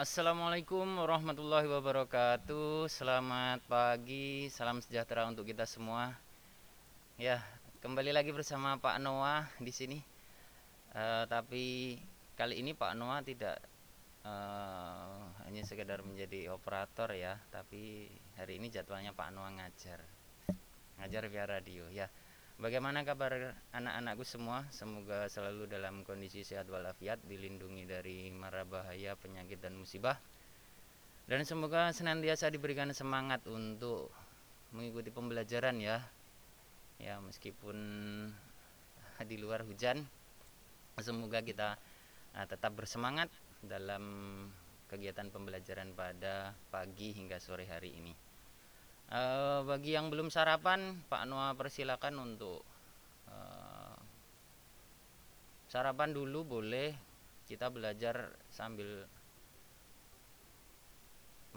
Assalamualaikum warahmatullahi wabarakatuh. Selamat pagi, salam sejahtera untuk kita semua. Ya, kembali lagi bersama Pak Noah di sini. Uh, tapi kali ini Pak Noah tidak uh, hanya sekedar menjadi operator ya, tapi hari ini jadwalnya Pak Noah ngajar, ngajar via radio ya. Bagaimana kabar anak-anakku semua? Semoga selalu dalam kondisi sehat walafiat, dilindungi dari mara bahaya, penyakit dan musibah. Dan semoga senantiasa diberikan semangat untuk mengikuti pembelajaran ya. Ya, meskipun di luar hujan, semoga kita uh, tetap bersemangat dalam kegiatan pembelajaran pada pagi hingga sore hari ini. Uh, bagi yang belum sarapan, Pak Noah persilakan untuk uh, sarapan dulu boleh. Kita belajar sambil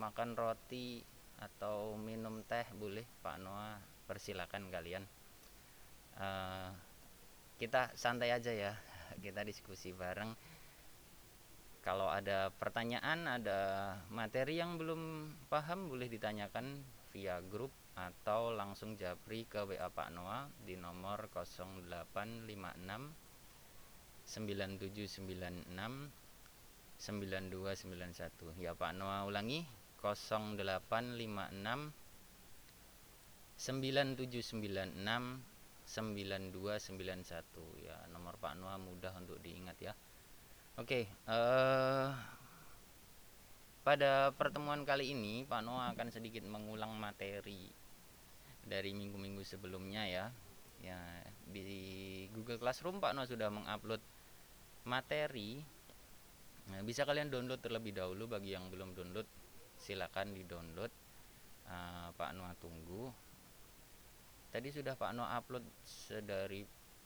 makan roti atau minum teh boleh, Pak Noah persilakan kalian. Uh, kita santai aja ya, kita diskusi bareng. Kalau ada pertanyaan, ada materi yang belum paham boleh ditanyakan via grup atau langsung japri ke WA Pak Noah di nomor 0856 9796 9291 ya Pak Noah ulangi. 0856 9796 9291 ya nomor Pak Noah mudah untuk diingat ya. Oke uh, pada pertemuan kali ini, Pak Noah akan sedikit mengulang materi dari minggu-minggu sebelumnya ya. Ya, di Google Classroom Pak Noah sudah mengupload materi. Nah, bisa kalian download terlebih dahulu bagi yang belum download, silakan di-download. Uh, Pak Noah tunggu. Tadi sudah Pak Noah upload sedari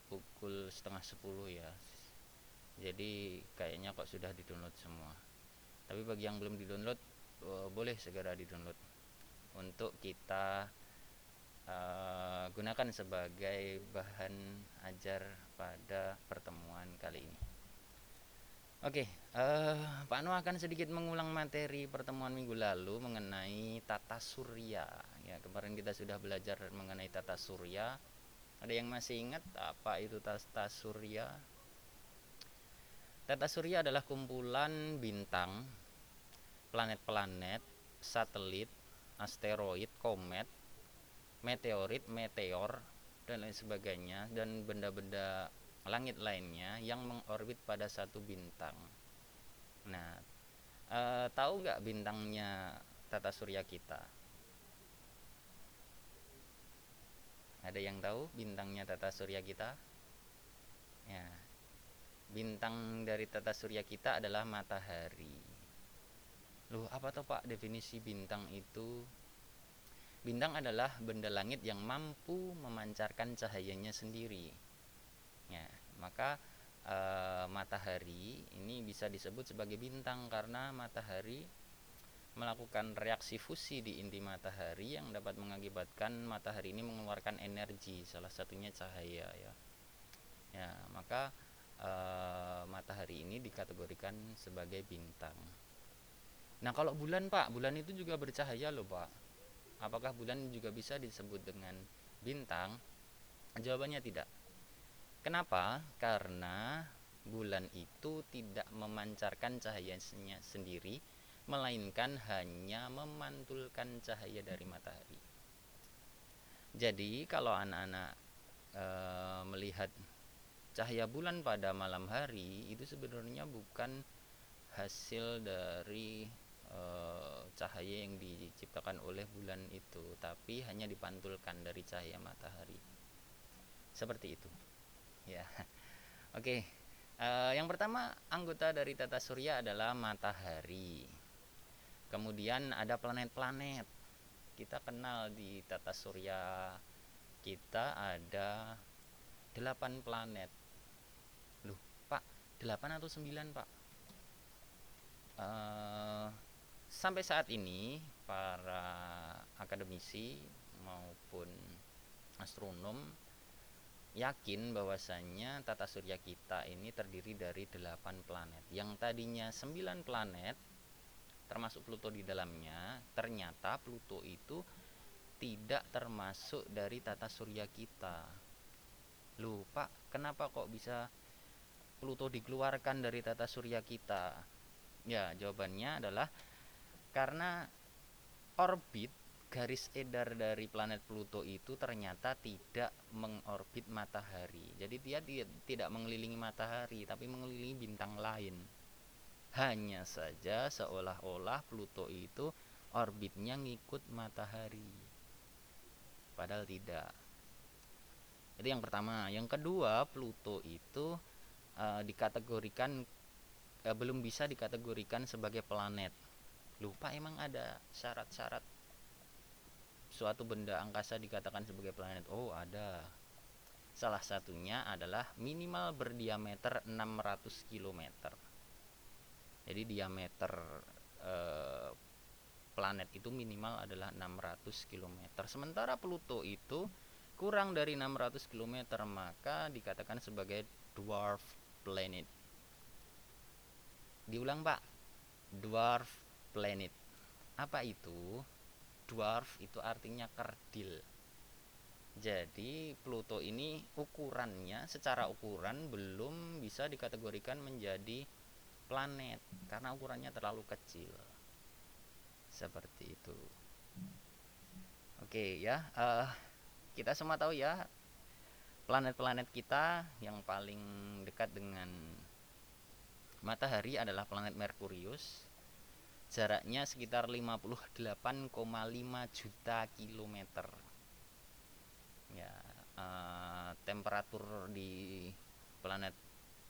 pukul setengah sepuluh ya. Jadi kayaknya kok sudah di-download semua tapi bagi yang belum di-download uh, boleh segera di-download untuk kita uh, gunakan sebagai bahan ajar pada pertemuan kali ini. Oke, okay, uh, Pak Anu akan sedikit mengulang materi pertemuan minggu lalu mengenai tata surya. Ya, kemarin kita sudah belajar mengenai tata surya. Ada yang masih ingat apa itu tata surya? Tata surya adalah kumpulan bintang, planet-planet, satelit, asteroid, komet, meteorit, meteor, dan lain sebagainya, dan benda-benda langit lainnya yang mengorbit pada satu bintang. Nah, e, tahu nggak bintangnya tata surya kita? Ada yang tahu bintangnya tata surya kita? Ya, bintang dari tata surya kita adalah matahari. Loh, apa tuh Pak definisi bintang itu? Bintang adalah benda langit yang mampu memancarkan cahayanya sendiri. Ya, maka e, matahari ini bisa disebut sebagai bintang karena matahari melakukan reaksi fusi di inti matahari yang dapat mengakibatkan matahari ini mengeluarkan energi, salah satunya cahaya ya. Ya, maka e, matahari ini dikategorikan sebagai bintang. Nah, kalau bulan, Pak, bulan itu juga bercahaya loh, Pak. Apakah bulan juga bisa disebut dengan bintang? Jawabannya tidak. Kenapa? Karena bulan itu tidak memancarkan cahayanya sendiri, melainkan hanya memantulkan cahaya dari matahari. Jadi, kalau anak-anak e, melihat cahaya bulan pada malam hari itu sebenarnya bukan hasil dari e, cahaya yang diciptakan oleh bulan itu tapi hanya dipantulkan dari cahaya matahari. Seperti itu. Ya. Oke. E, yang pertama anggota dari tata surya adalah matahari. Kemudian ada planet-planet. Kita kenal di tata surya kita ada delapan planet 8 atau 9 Pak. Uh, sampai saat ini para akademisi maupun astronom yakin bahwasannya tata surya kita ini terdiri dari 8 planet. Yang tadinya 9 planet termasuk Pluto di dalamnya ternyata Pluto itu tidak termasuk dari tata surya kita. Lupa kenapa kok bisa Pluto dikeluarkan dari tata surya kita ya jawabannya adalah karena orbit garis edar dari planet Pluto itu ternyata tidak mengorbit matahari. Jadi dia, tidak mengelilingi matahari tapi mengelilingi bintang lain. Hanya saja seolah-olah Pluto itu orbitnya ngikut matahari. Padahal tidak. Itu yang pertama. Yang kedua, Pluto itu uh, dikategorikan uh, belum bisa dikategorikan sebagai planet. Lupa emang ada syarat-syarat suatu benda angkasa dikatakan sebagai planet? Oh, ada. Salah satunya adalah minimal berdiameter 600 km. Jadi diameter eh, planet itu minimal adalah 600 km. Sementara Pluto itu kurang dari 600 km, maka dikatakan sebagai dwarf planet. Diulang, Pak. Dwarf planet. Apa itu? dwarf itu artinya kerdil jadi Pluto ini ukurannya secara ukuran belum bisa dikategorikan menjadi planet karena ukurannya terlalu kecil seperti itu oke ya uh, kita semua tahu ya planet-planet kita yang paling dekat dengan matahari adalah planet Merkurius. Jaraknya sekitar 58,5 juta kilometer. Ya uh, temperatur di planet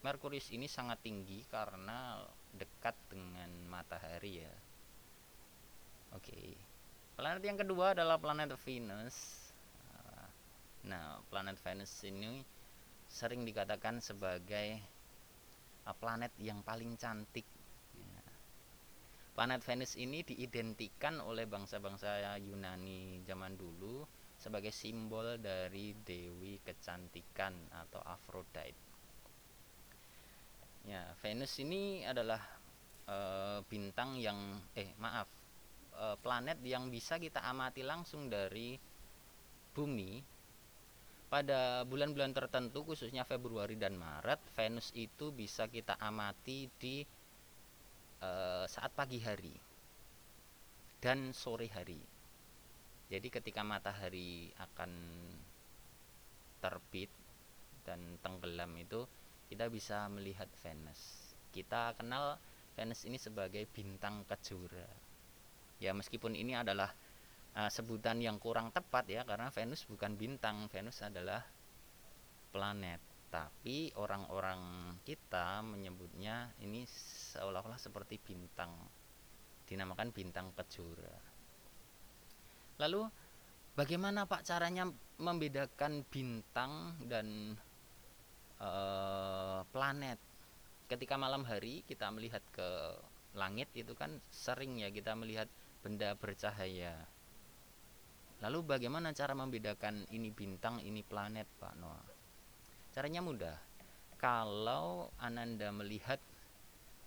Merkurius ini sangat tinggi karena dekat dengan matahari ya. Oke. Okay. planet yang kedua adalah planet Venus nah planet Venus ini sering dikatakan sebagai uh, planet yang paling cantik Planet Venus ini diidentikan oleh bangsa-bangsa Yunani zaman dulu sebagai simbol dari dewi kecantikan atau Aphrodite. Ya, Venus ini adalah e, bintang yang eh maaf, e, planet yang bisa kita amati langsung dari bumi pada bulan-bulan tertentu khususnya Februari dan Maret Venus itu bisa kita amati di Eh, saat pagi hari dan sore hari. Jadi ketika matahari akan terbit dan tenggelam itu kita bisa melihat Venus. Kita kenal Venus ini sebagai bintang kejora. Ya meskipun ini adalah uh, sebutan yang kurang tepat ya karena Venus bukan bintang, Venus adalah planet. Tapi orang-orang kita menyebutnya ini seolah-olah seperti bintang dinamakan bintang kejora. Lalu bagaimana pak caranya membedakan bintang dan e, planet? Ketika malam hari kita melihat ke langit itu kan sering ya kita melihat benda bercahaya lalu bagaimana cara membedakan ini bintang ini planet pak Noah Caranya mudah. Kalau Ananda melihat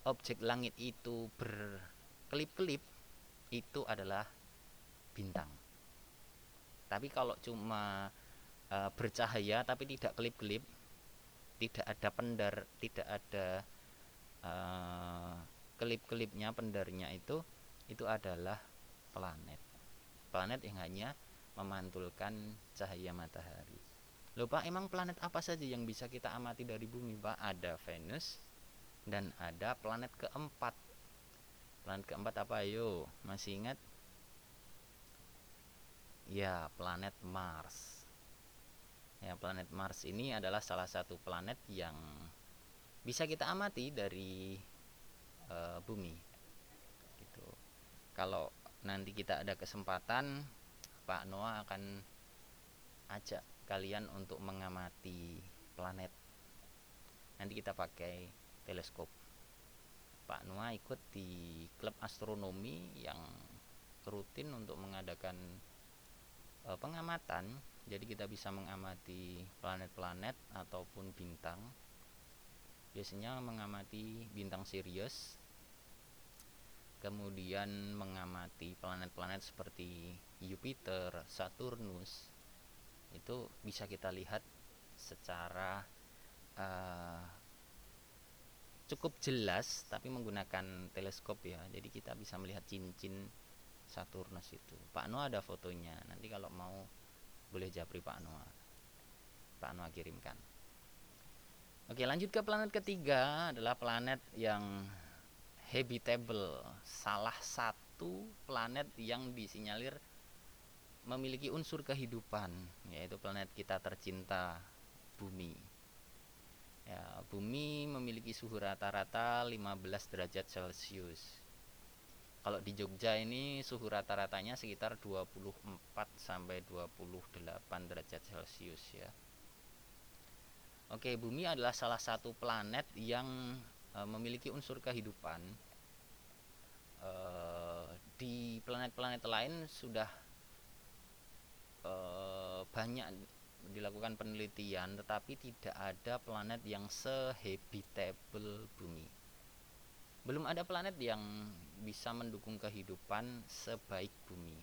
objek langit itu berkelip-kelip, itu adalah bintang. Tapi kalau cuma e, bercahaya tapi tidak kelip-kelip, tidak ada pendar, tidak ada e, kelip-kelipnya, pendarnya itu, itu adalah planet. Planet yang hanya memantulkan cahaya matahari. Loh Pak, emang planet apa saja yang bisa kita amati dari bumi Pak? Ada Venus dan ada planet keempat. Planet keempat apa ayo? Masih ingat? Ya, planet Mars. Ya, planet Mars ini adalah salah satu planet yang bisa kita amati dari e, bumi. Gitu. Kalau nanti kita ada kesempatan, Pak Noah akan ajak kalian untuk mengamati planet. Nanti kita pakai teleskop. Pak Nua ikut di klub astronomi yang rutin untuk mengadakan e, pengamatan. Jadi kita bisa mengamati planet-planet ataupun bintang. Biasanya mengamati bintang Sirius kemudian mengamati planet-planet seperti Jupiter, Saturnus itu bisa kita lihat secara uh, cukup jelas tapi menggunakan teleskop ya. Jadi kita bisa melihat cincin Saturnus itu. Pak Noah ada fotonya. Nanti kalau mau boleh japri Pak Noah. Pak Noah kirimkan. Oke lanjut ke planet ketiga adalah planet yang habitable, salah satu planet yang disinyalir memiliki unsur kehidupan, yaitu planet kita tercinta, Bumi. Ya, Bumi memiliki suhu rata-rata 15 derajat Celcius. Kalau di Jogja ini suhu rata-ratanya sekitar 24 sampai 28 derajat Celcius ya. Oke, Bumi adalah salah satu planet yang uh, memiliki unsur kehidupan uh, di planet-planet lain sudah uh, banyak dilakukan penelitian tetapi tidak ada planet yang sehabitable bumi. Belum ada planet yang bisa mendukung kehidupan sebaik bumi.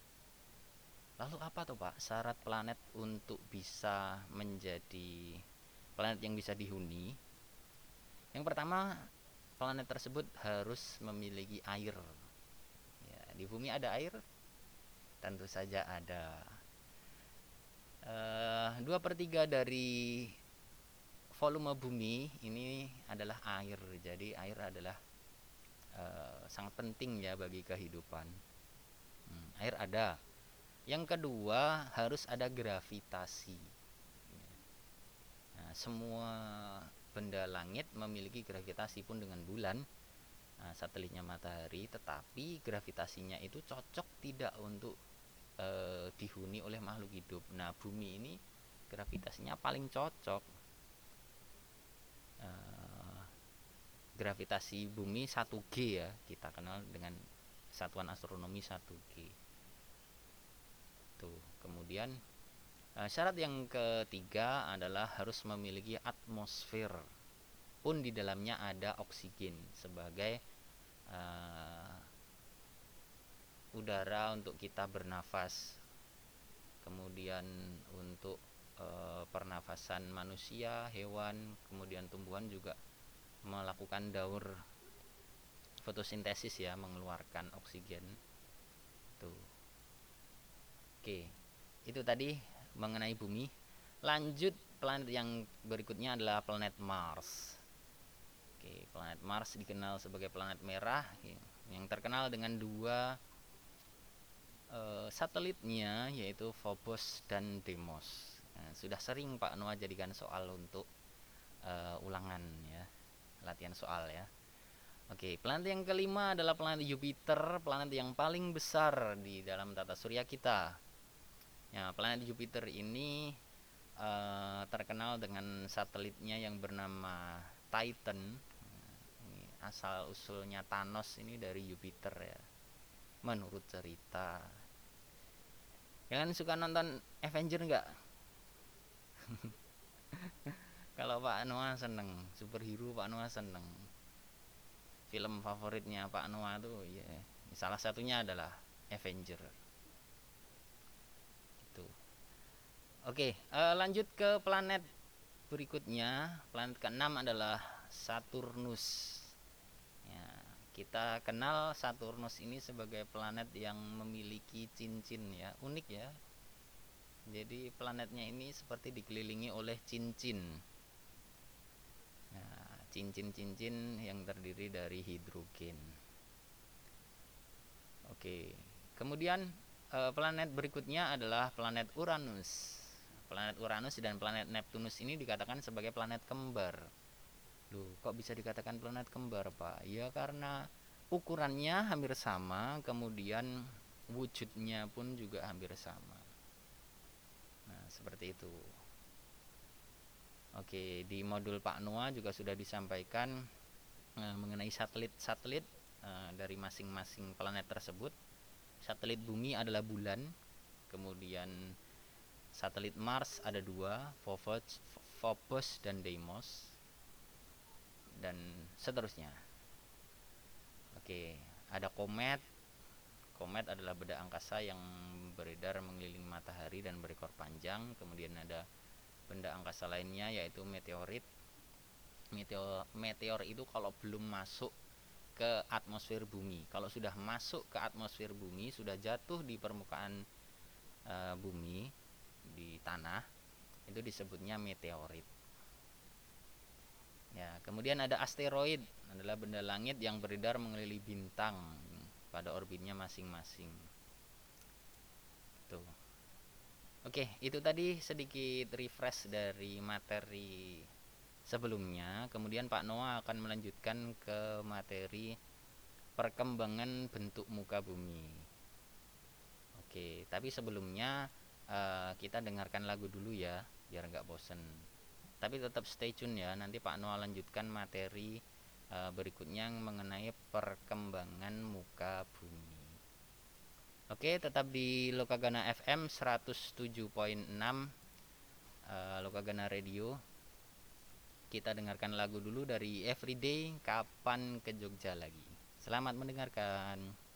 Lalu apa tuh pak syarat planet untuk bisa menjadi planet yang bisa dihuni? Yang pertama planet tersebut harus memiliki air. Ya, di bumi ada air? Tentu saja ada. Uh, dua per tiga dari volume bumi ini adalah air. Jadi air adalah uh, sangat penting ya bagi kehidupan. Hmm, air ada. Yang kedua harus ada gravitasi. Nah, semua benda langit memiliki gravitasi pun dengan bulan. Nah, satelitnya matahari tetapi gravitasinya itu cocok tidak untuk e, dihuni oleh makhluk hidup. Nah bumi ini gravitasinya paling cocok. E, gravitasi bumi 1G ya kita kenal dengan satuan astronomi 1G tuh kemudian Eh, syarat yang ketiga adalah harus memiliki atmosfer pun di dalamnya ada oksigen sebagai uh, udara untuk kita bernafas. Kemudian untuk uh, pernafasan manusia, hewan, kemudian tumbuhan juga melakukan daur fotosintesis ya, mengeluarkan oksigen. Tuh. Oke. Itu tadi mengenai bumi. Lanjut planet yang berikutnya adalah planet Mars. Oke, planet Mars dikenal sebagai planet merah yang terkenal dengan dua uh, satelitnya yaitu Phobos dan Deimos. Nah, sudah sering Pak Noah jadikan soal untuk uh, ulangan ya, latihan soal ya. Oke, planet yang kelima adalah planet Jupiter, planet yang paling besar di dalam tata surya kita. Ya, planet Jupiter ini uh, terkenal dengan satelitnya yang bernama Titan. Ini asal usulnya Thanos ini dari Jupiter ya. Menurut cerita. Kalian suka nonton Avenger nggak? Kalau Pak Noah seneng, superhero Pak Noah seneng. Film favoritnya Pak Noah tuh ya salah satunya adalah Avenger. Oke, uh, lanjut ke planet berikutnya. Planet keenam adalah Saturnus. Ya, kita kenal Saturnus ini sebagai planet yang memiliki cincin ya, unik ya. Jadi planetnya ini seperti dikelilingi oleh cincin. Nah, cincin-cincin yang terdiri dari hidrogen. Oke, kemudian eh, planet berikutnya adalah planet Uranus planet Uranus dan planet Neptunus ini dikatakan sebagai planet kembar. Loh, kok bisa dikatakan planet kembar, Pak? Ya karena ukurannya hampir sama, kemudian wujudnya pun juga hampir sama. Nah, seperti itu. Oke, di modul Pak Noah juga sudah disampaikan eh, mengenai satelit-satelit eh, dari masing-masing planet tersebut. Satelit bumi adalah bulan, kemudian satelit Mars ada dua Phobos, Phobos dan Deimos. Dan seterusnya. Oke ada komet. Komet adalah benda angkasa yang beredar mengelilingi matahari dan berekor panjang. Kemudian ada benda angkasa lainnya yaitu meteorit. Meteor meteor itu kalau belum masuk ke atmosfer bumi. Kalau sudah masuk ke atmosfer bumi sudah jatuh di permukaan e, bumi di tanah itu disebutnya meteorit ya kemudian ada asteroid adalah benda langit yang beredar mengelilingi bintang pada orbitnya masing-masing. Tuh. Oke, itu tadi sedikit refresh dari materi sebelumnya. Kemudian Pak Noah akan melanjutkan ke materi perkembangan bentuk muka bumi. Oke, tapi sebelumnya uh, kita dengarkan lagu dulu ya, biar nggak bosen. Tapi tetap stay tune ya, nanti Pak Noah lanjutkan materi uh, berikutnya mengenai perkembangan muka bumi. Oke, tetap di Lokagana FM 107.6 uh, Lokagana Radio. Kita dengarkan lagu dulu dari Everyday Kapan ke Jogja lagi. Selamat mendengarkan.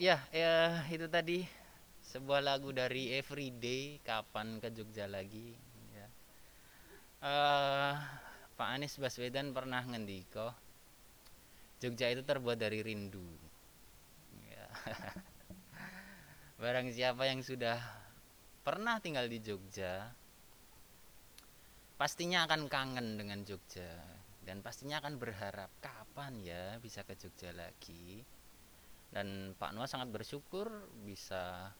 Ya ya itu tadi. Sebuah lagu dari Everyday kapan ke Jogja lagi ya. Uh, Pak Anies Baswedan pernah ngendiko Jogja itu terbuat dari rindu. Ya. barang siapa yang sudah pernah tinggal di Jogja pastinya akan kangen dengan Jogja dan pastinya akan berharap kapan ya bisa ke Jogja lagi dan Pak Noah sangat bersyukur bisa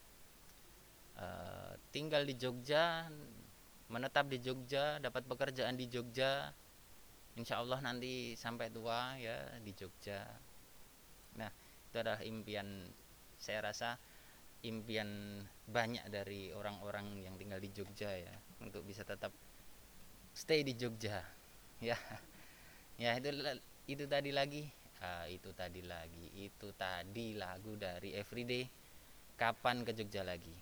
uh, tinggal di Jogja menetap di Jogja dapat pekerjaan di Jogja. Insya Allah nanti sampai tua ya di Jogja. Nah itu adalah impian saya rasa impian banyak dari orang-orang yang tinggal di Jogja ya untuk bisa tetap stay di Jogja. Ya ya itu itu tadi lagi ah, itu tadi lagi. Itu tadi lagu dari Everyday. Kapan ke Jogja lagi?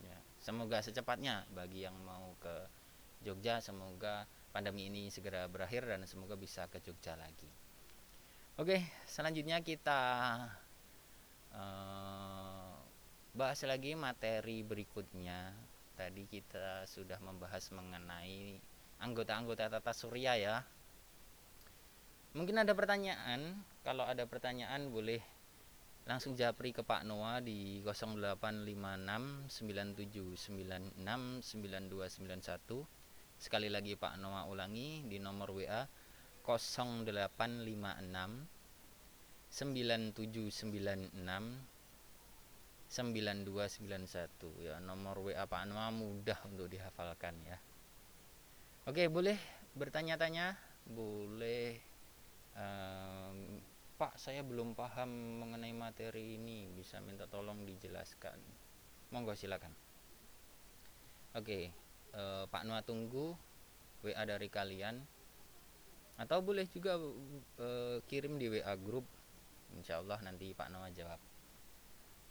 Ya semoga secepatnya bagi yang mau ke Jogja semoga pandemi ini segera berakhir dan semoga bisa ke Jogja lagi. Oke selanjutnya kita uh, bahas lagi materi berikutnya. Tadi kita sudah membahas mengenai anggota-anggota tata surya ya mungkin ada pertanyaan kalau ada pertanyaan boleh langsung japri ke Pak Noah di 085697969291 sekali lagi Pak Noah ulangi di nomor WA 0856 9796 9291 ya nomor WA Pak Noah mudah untuk dihafalkan ya Oke, boleh bertanya-tanya? Boleh. Um, Pak, saya belum paham mengenai materi ini. Bisa minta tolong dijelaskan. Monggo silakan. Oke, uh, Pak Noah tunggu WA dari kalian. Atau boleh juga uh, kirim di WA grup. Insya Allah nanti Pak Noah jawab.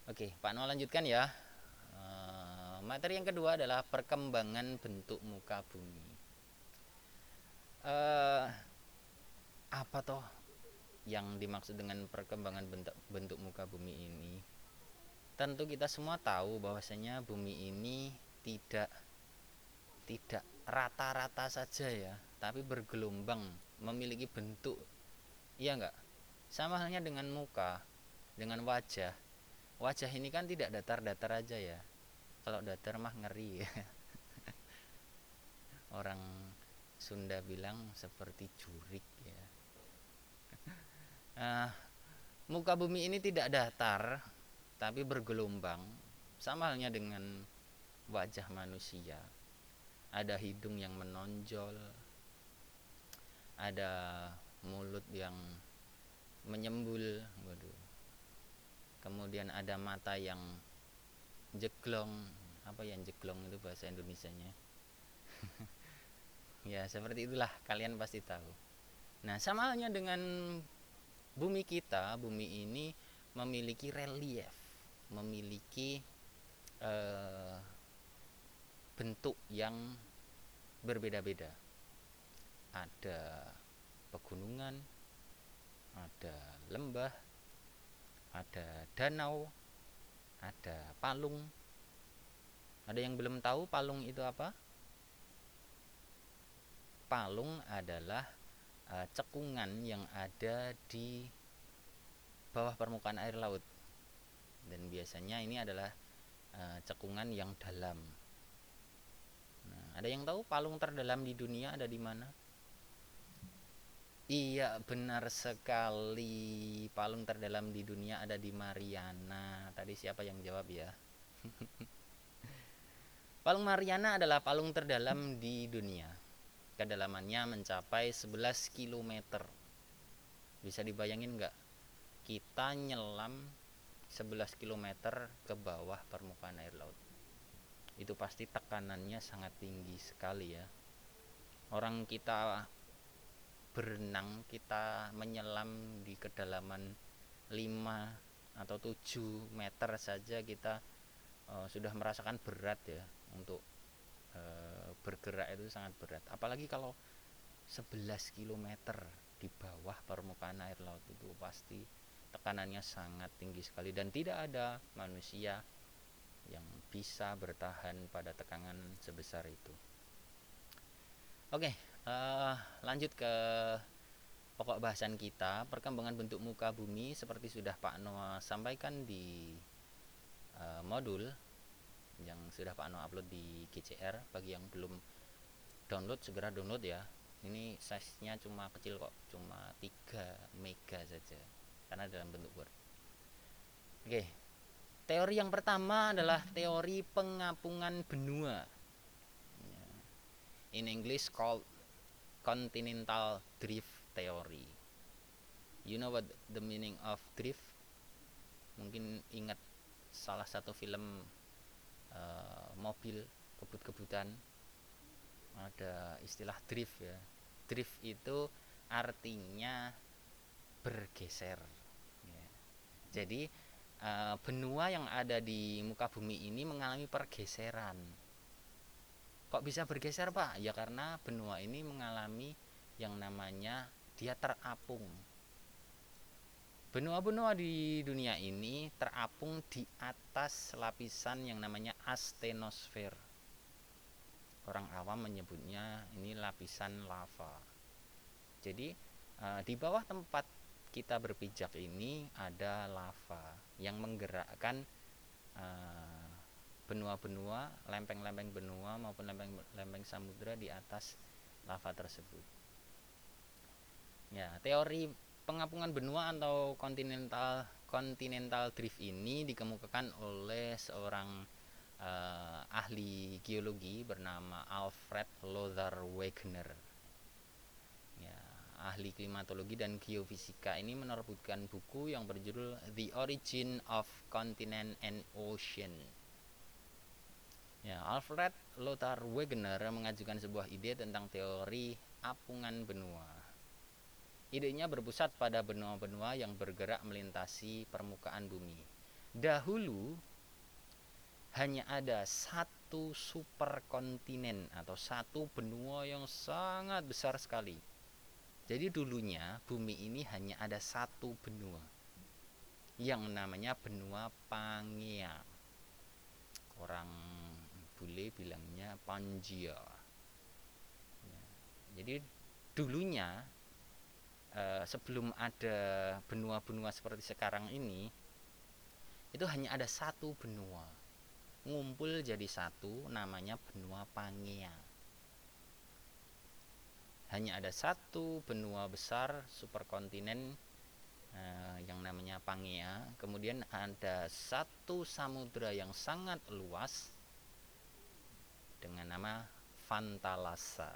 Oke, Pak Noah lanjutkan ya. Uh, materi yang kedua adalah perkembangan bentuk muka bumi uh, apa toh yang dimaksud dengan perkembangan bentuk bentuk muka bumi ini? Tentu kita semua tahu bahwasanya bumi ini tidak tidak rata-rata saja ya tapi bergelombang memiliki bentuk. Iya enggak sama halnya dengan muka dengan wajah. Wajah ini kan tidak datar-datar aja ya. Kalau datar mah ngeri ya. Orang Sunda bilang seperti jurik ya. Uh, muka bumi ini tidak datar tapi bergelombang sama halnya dengan wajah manusia. Ada hidung yang menonjol, ada mulut yang menyembul, waduh. Kemudian ada mata yang jeglong, apa yang jeglong itu bahasa Indonesianya? ya seperti itulah kalian pasti tahu nah sama halnya dengan bumi kita bumi ini memiliki relief memiliki uh, bentuk yang berbeda-beda. Ada pegunungan ada lembah ada danau ada palung. Ada yang belum tahu palung itu apa? Palung adalah uh, cekungan yang ada di bawah permukaan air laut dan biasanya ini adalah uh, cekungan yang dalam. Nah, ada yang tahu palung terdalam di dunia ada di mana? Iya, benar sekali. Palung terdalam di dunia ada di Mariana. Tadi siapa yang jawab ya? palung Mariana adalah palung terdalam di dunia kedalamannya mencapai 11 km bisa dibayangin nggak? Kita nyelam 11 km ke bawah permukaan air laut. Itu pasti tekanannya sangat tinggi sekali ya. Orang kita berenang kita menyelam di kedalaman 5 atau 7 meter saja kita uh, sudah merasakan berat ya untuk Eh, bergerak itu sangat berat. Apalagi kalau 11 km di bawah permukaan air laut itu pasti tekanannya sangat tinggi sekali. Dan tidak ada manusia yang bisa bertahan pada tekanan sebesar itu. Oke, uh, lanjut ke pokok bahasan kita. Perkembangan bentuk muka bumi seperti sudah Pak Noah sampaikan di uh, modul yang sudah Pak Noah upload di GCR bagi yang belum download segera download ya. Ini size nya cuma kecil kok cuma 3 mega saja karena dalam bentuk Word. Oke teori yang pertama adalah teori pengapungan benua. In English called continental drift theory. You know what the meaning of drift? Mungkin ingat salah satu film uh, mobil kebut-kebutan. Ada istilah drift ya. Drift itu artinya bergeser. Ya. jadi uh, benua yang ada di muka bumi ini mengalami pergeseran. Kok bisa bergeser pak? Ya karena benua ini mengalami yang namanya dia terapung benua-benua di dunia ini terapung di atas lapisan yang namanya astenosfer orang awam menyebutnya ini lapisan lava. Jadi uh, di bawah tempat kita berpijak ini ada lava yang menggerakkan uh, benua-benua, lempeng-lempeng benua maupun lempeng-lempeng samudra di atas lava tersebut. Ya, teori pengapungan benua atau continental continental drift ini dikemukakan oleh seorang uh, ahli geologi bernama Alfred Lothar Wegener. Ya, ahli klimatologi dan geofisika ini menerbitkan buku yang berjudul The Origin of Continent and Ocean. Ya, Alfred Lothar Wegener mengajukan sebuah ide tentang teori apungan benua. Idenya berpusat pada benua-benua yang bergerak melintasi permukaan bumi. Dahulu hanya ada satu superkontinen atau satu benua yang sangat besar sekali. Jadi dulunya bumi ini hanya ada satu benua yang namanya benua Pangea. Orang bule bilangnya Pangia. Ya, jadi dulunya eh, sebelum ada benua-benua seperti sekarang ini itu hanya ada satu benua. Ngumpul jadi satu namanya benua Pangea. Hanya ada satu benua besar superkontinen eh, yang namanya Pangea. Kemudian ada satu samudra yang sangat luas dengan nama Fantalasa.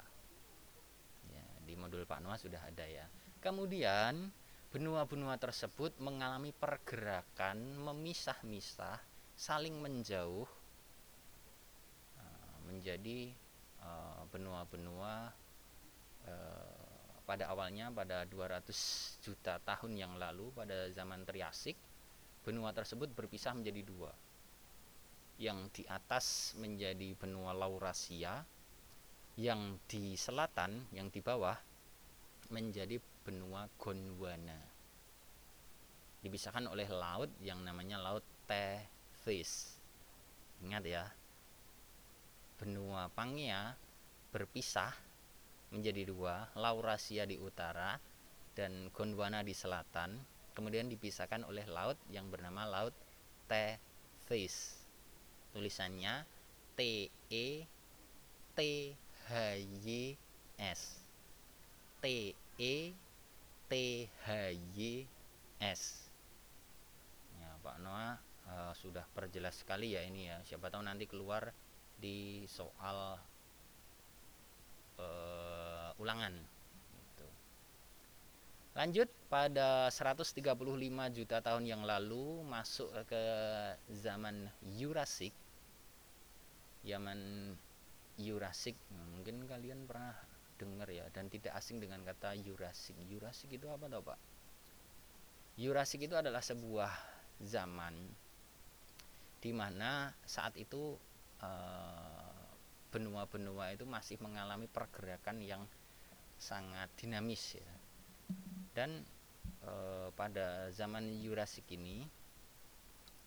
Ya, di modul Pak Noah sudah ada ya kemudian benua-benua tersebut mengalami pergerakan memisah-misah saling menjauh uh, menjadi uh, benua-benua uh, pada awalnya pada 200 juta tahun yang lalu pada zaman Triasik benua tersebut berpisah menjadi dua. Yang di atas menjadi benua Laurasia yang di selatan yang di bawah menjadi benua Gondwana dipisahkan oleh laut yang namanya laut Fish. Ingat ya, benua Pangea berpisah menjadi dua, Laurasia di utara dan Gondwana di selatan, kemudian dipisahkan oleh laut yang bernama Laut Tethys. Tulisannya T E T H Y S. T E T H Y S. Ya, Pak Noah uh, sudah perjelas sekali ya ini ya siapa tahu nanti keluar di soal uh, ulangan gitu. lanjut pada 135 juta tahun yang lalu masuk ke zaman Jurassic zaman Jurassic mungkin kalian pernah dengar ya dan tidak asing dengan kata Jurassic. Jurassic itu apa tau pak? Jurassic itu adalah sebuah zaman di mana saat itu eh, benua-benua itu masih mengalami pergerakan yang sangat dinamis ya. Dan eh, pada zaman Jurassic ini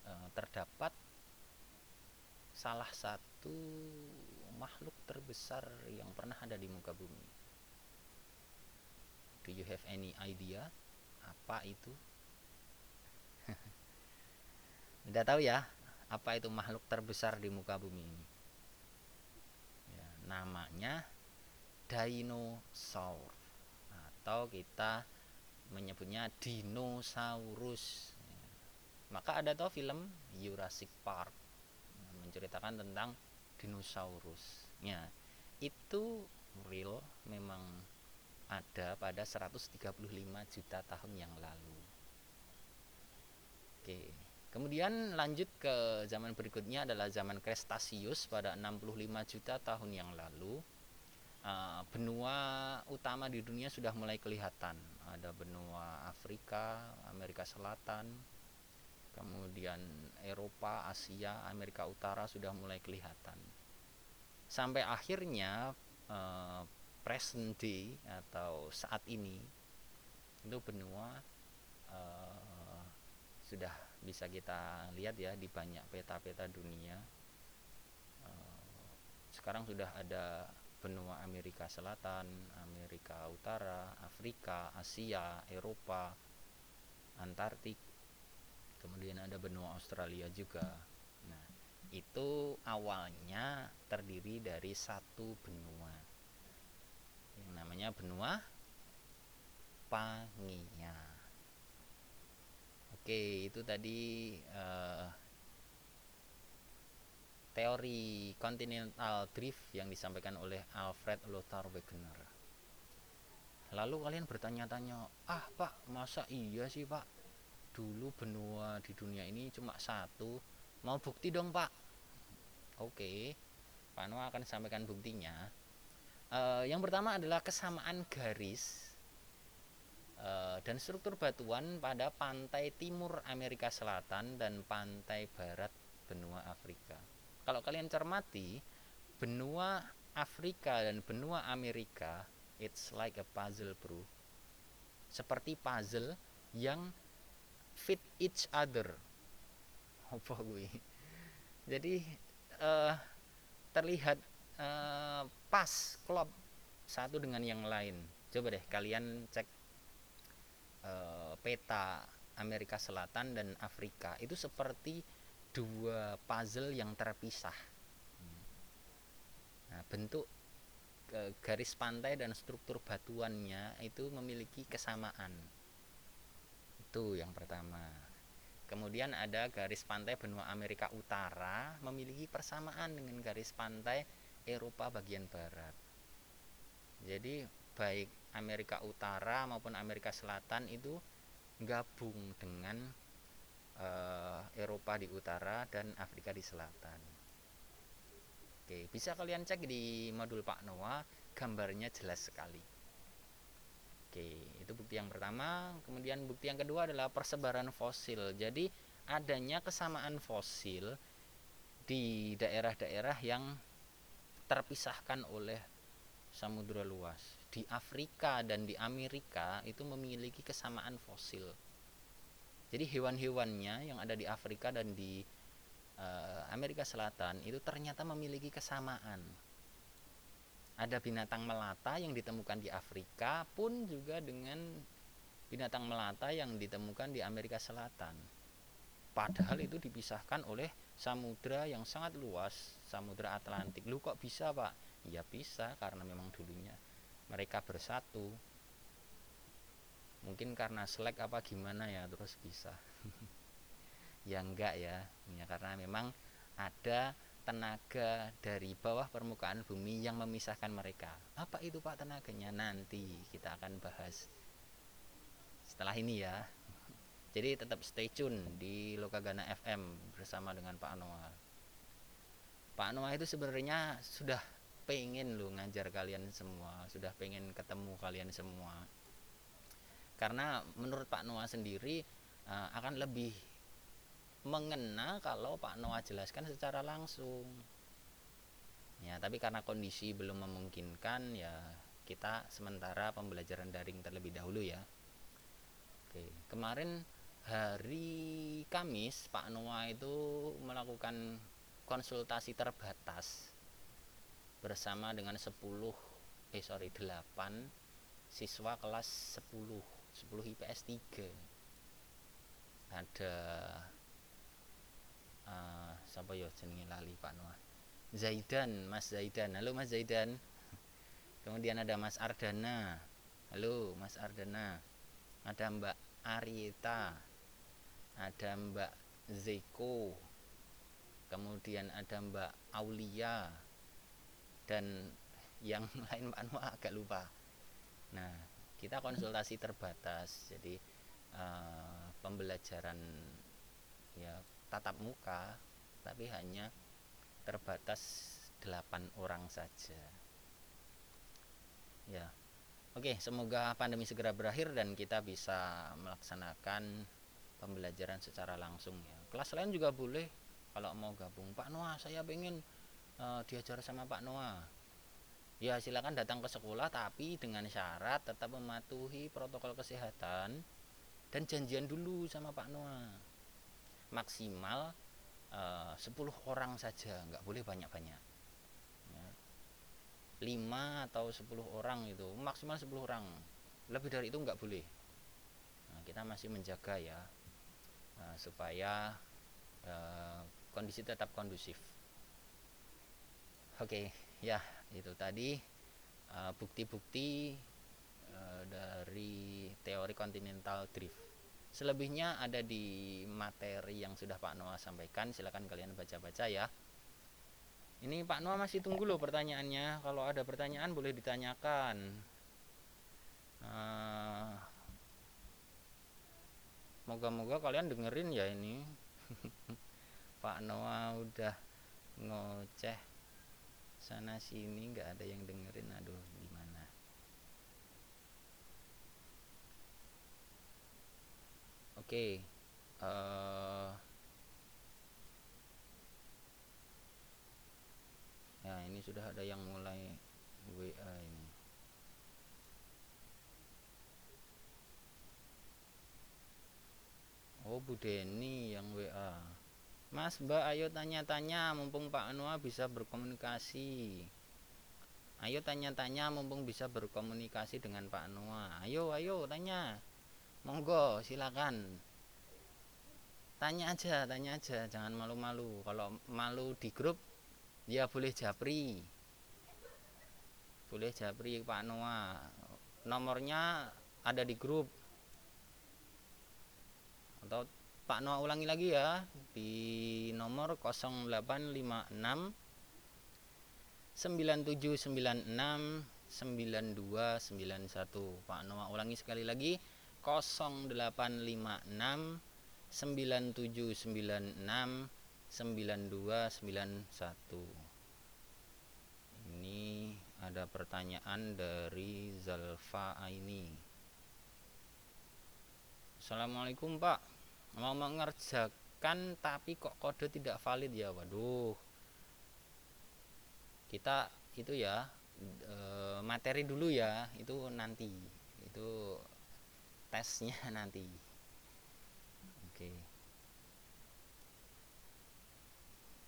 eh, terdapat salah satu makhluk terbesar yang pernah ada di muka bumi. Do you have any idea apa itu? Udah tahu ya apa itu makhluk terbesar di muka bumi ini? Ya, namanya dinosaur atau kita menyebutnya dinosaurus. Ya. Maka ada tuh film Jurassic Park menceritakan tentang dinosaurus. Ya, itu real memang ada pada 135 juta tahun yang lalu. Oke. Kemudian lanjut ke zaman berikutnya adalah zaman Cretaceous pada 65 juta tahun yang lalu. Uh, benua utama di dunia sudah mulai kelihatan. Ada benua Afrika, Amerika Selatan, kemudian Eropa, Asia, Amerika Utara sudah mulai kelihatan. Sampai akhirnya uh, present day atau saat ini itu benua uh, sudah bisa kita lihat ya di banyak peta-peta dunia uh, sekarang sudah ada benua Amerika Selatan, Amerika Utara, Afrika, Asia, Eropa, Antartik, kemudian ada benua Australia juga. Nah, itu awalnya terdiri dari satu benua yang namanya benua Pangia. Oke, itu tadi uh, teori continental drift yang disampaikan oleh Alfred Lothar Wegener. Lalu kalian bertanya-tanya, ah pak, masa iya sih pak? Dulu benua di dunia ini cuma satu, mau bukti dong pak? Oke, Pak Noah akan sampaikan buktinya uh, yang pertama adalah kesamaan garis uh, dan struktur batuan pada pantai timur Amerika Selatan dan pantai barat benua Afrika. Kalau kalian cermati, benua Afrika dan benua Amerika it's like a puzzle, bro. Seperti puzzle yang fit each other. Apa gue? Jadi uh, terlihat uh, pas klop satu dengan yang lain coba deh kalian cek uh, peta Amerika Selatan dan Afrika itu seperti dua puzzle yang terpisah nah, bentuk garis pantai dan struktur batuannya itu memiliki kesamaan itu yang pertama Kemudian ada garis pantai benua Amerika Utara memiliki persamaan dengan garis pantai Eropa bagian barat. Jadi baik Amerika Utara maupun Amerika Selatan itu gabung dengan uh, Eropa di utara dan Afrika di selatan. Oke, bisa kalian cek di modul Pak Noah, gambarnya jelas sekali. Oke, itu bukti yang pertama. Kemudian bukti yang kedua adalah persebaran fosil. Jadi adanya kesamaan fosil di daerah-daerah yang terpisahkan oleh samudera luas. Di Afrika dan di Amerika itu memiliki kesamaan fosil. Jadi hewan-hewannya yang ada di Afrika dan di uh, Amerika Selatan itu ternyata memiliki kesamaan. Ada binatang melata yang ditemukan di Afrika pun juga dengan binatang melata yang ditemukan di Amerika Selatan. Padahal itu dipisahkan oleh samudra yang sangat luas, samudra Atlantik. Lu kok bisa, Pak? Ya bisa karena memang dulunya mereka bersatu. Mungkin karena selek apa gimana ya terus bisa. ya enggak ya. Ya karena memang ada tenaga dari bawah permukaan bumi yang memisahkan mereka. Apa itu Pak tenaganya? Nanti kita akan bahas setelah ini ya. Jadi tetap stay tune di Lokagana FM bersama dengan Pak Noah. Pak Noah itu sebenarnya sudah pengen lo ngajar kalian semua, sudah pengen ketemu kalian semua. Karena menurut Pak Noah sendiri uh, akan lebih mengena kalau Pak Noah jelaskan secara langsung. Ya, tapi karena kondisi belum memungkinkan ya kita sementara pembelajaran daring terlebih dahulu ya. Oke, kemarin hari Kamis Pak Noah itu melakukan konsultasi terbatas bersama dengan 10 eh sorry 8 siswa kelas 10 10 IPS 3 ada uh, siapa ya jenenge lali Pak Noah? Zaidan Mas Zaidan. Halo Mas Zaidan. Kemudian ada Mas Ardana. Halo Mas Ardana. Ada Mbak Arita ada Mbak Zeko. Kemudian ada Mbak Aulia. Dan yang lain Pak Anwar agak lupa. Nah kita konsultasi terbatas. Jadi uh, pembelajaran ya tatap muka tapi hanya terbatas delapan orang saja. Ya oke semoga pandemi segera berakhir dan kita bisa melaksanakan pembelajaran secara langsung ya. Kelas lain juga boleh kalau mau gabung. Pak Noah saya pengen uh, diajar sama Pak Noah. Ya silakan datang ke sekolah tapi dengan syarat tetap mematuhi protokol kesehatan dan janjian dulu sama Pak Noah maksimal eh, uh, 10 orang saja nggak boleh banyak-banyak. Ya. 5 atau 10 orang itu maksimal 10 orang. Lebih dari itu nggak boleh. Nah, kita masih menjaga ya uh, supaya uh, kondisi tetap kondusif. Oke okay, ya itu tadi bukti-bukti uh, dari teori continental drift selebihnya ada di materi yang sudah Pak Noah sampaikan. Silahkan kalian baca-baca ya. Ini Pak Noah masih tunggu loh pertanyaannya. Kalau ada pertanyaan boleh ditanyakan. Uh, moga-moga kalian dengerin ya ini. Pak Noah udah ngoceh. Sana sini nggak ada yang dengerin. Aduh gimana oke okay. uh, eh, ya ini sudah ada yang mulai WA ini. Oh Bu Deni yang WA Mas Mbak ayo tanya-tanya mumpung Pak Anwar bisa berkomunikasi. Ayo tanya-tanya mumpung bisa berkomunikasi dengan Pak Anwar. Ayo ayo tanya Monggo silakan. Tanya aja tanya aja jangan malu-malu. Kalau malu di grup ya boleh japri. Boleh japri Pak Anwar Nomornya ada di grup. Atau Pak Noah ulangi lagi ya di nomor 0856 9796 9291 Pak Noah ulangi sekali lagi 0856 9796 9291 ini ada pertanyaan dari Zalfa Aini. Assalamualaikum Pak. Mau mengerjakan tapi kok kode tidak valid ya? Waduh. Kita itu ya e, materi dulu ya itu nanti. Itu tesnya nanti. Oke.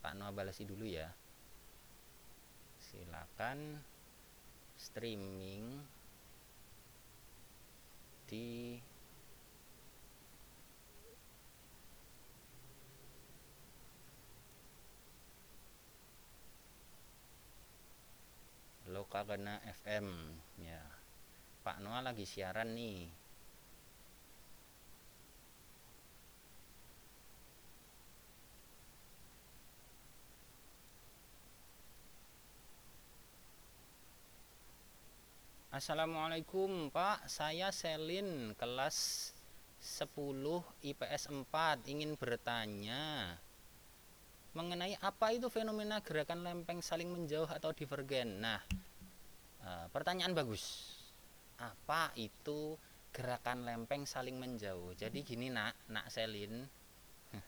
Pak Noah balasi dulu ya. Silakan streaming di Lokagana FM ya. Pak Noah lagi siaran nih Assalamualaikum Pak saya Selin kelas 10 IPS 4 ingin bertanya mengenai apa itu fenomena gerakan lempeng saling menjauh atau divergen. Nah, e, pertanyaan bagus. Apa itu gerakan lempeng saling menjauh? Jadi gini nak, nak Selin.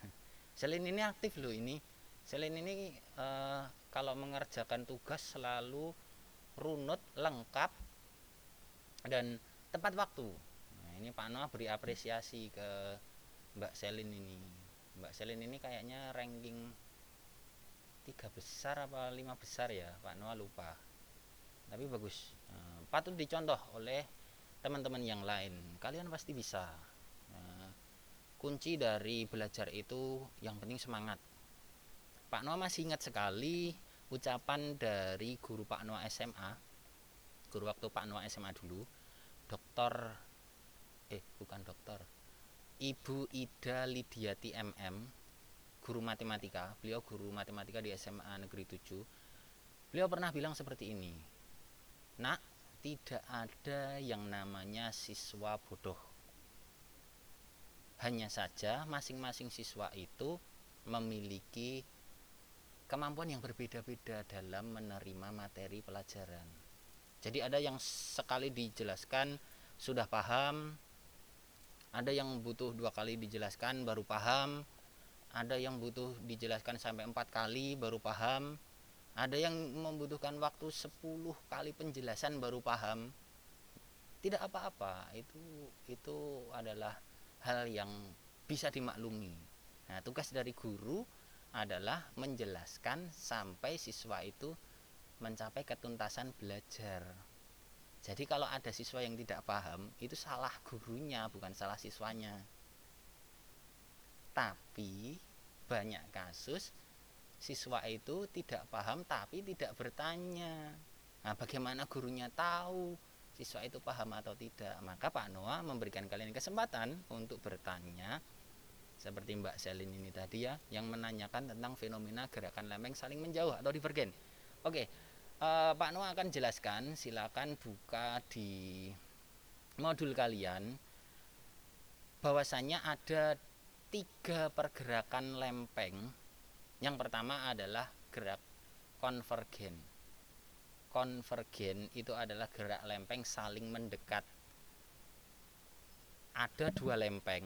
Selin ini aktif loh ini. Selin ini e, kalau mengerjakan tugas selalu runut, lengkap dan tepat waktu. Nah, ini Pak Noah beri apresiasi ke Mbak Selin ini. Mbak Selin ini kayaknya ranking tiga besar apa lima besar ya Pak Noah lupa. Tapi bagus. Uh, patut dicontoh oleh teman-teman yang lain. Kalian pasti bisa. Uh, kunci dari belajar itu yang penting semangat. Pak Noah masih ingat sekali ucapan dari guru Pak Noah SMA guru waktu Pak Noah SMA dulu dokter eh bukan dokter Ibu Ida Lidiati MM guru matematika beliau guru matematika di SMA Negeri 7 beliau pernah bilang seperti ini nak tidak ada yang namanya siswa bodoh. Hanya saja masing-masing siswa itu memiliki kemampuan yang berbeda-beda dalam menerima materi pelajaran jadi ada yang sekali dijelaskan sudah paham. Ada yang butuh dua kali dijelaskan baru paham. Ada yang butuh dijelaskan sampai empat kali baru paham. Ada yang membutuhkan waktu 10 kali penjelasan baru paham. Tidak apa-apa itu itu adalah hal yang bisa dimaklumi. Nah tugas dari guru adalah menjelaskan sampai siswa itu mencapai ketuntasan belajar jadi kalau ada siswa yang tidak paham itu salah gurunya bukan salah siswanya tapi banyak kasus siswa itu tidak paham tapi tidak bertanya. Nah, bagaimana gurunya tahu siswa itu paham atau tidak? Maka Pak Noah memberikan kalian kesempatan untuk bertanya seperti Mbak Selin ini tadi ya yang menanyakan tentang fenomena gerakan lempeng saling menjauh atau divergen. Oke, eh, Pak Noah akan jelaskan. Silakan buka di modul kalian bahwasanya ada tiga pergerakan lempeng. Yang pertama adalah gerak konvergen. Konvergen itu adalah gerak lempeng saling mendekat. Ada dua lempeng,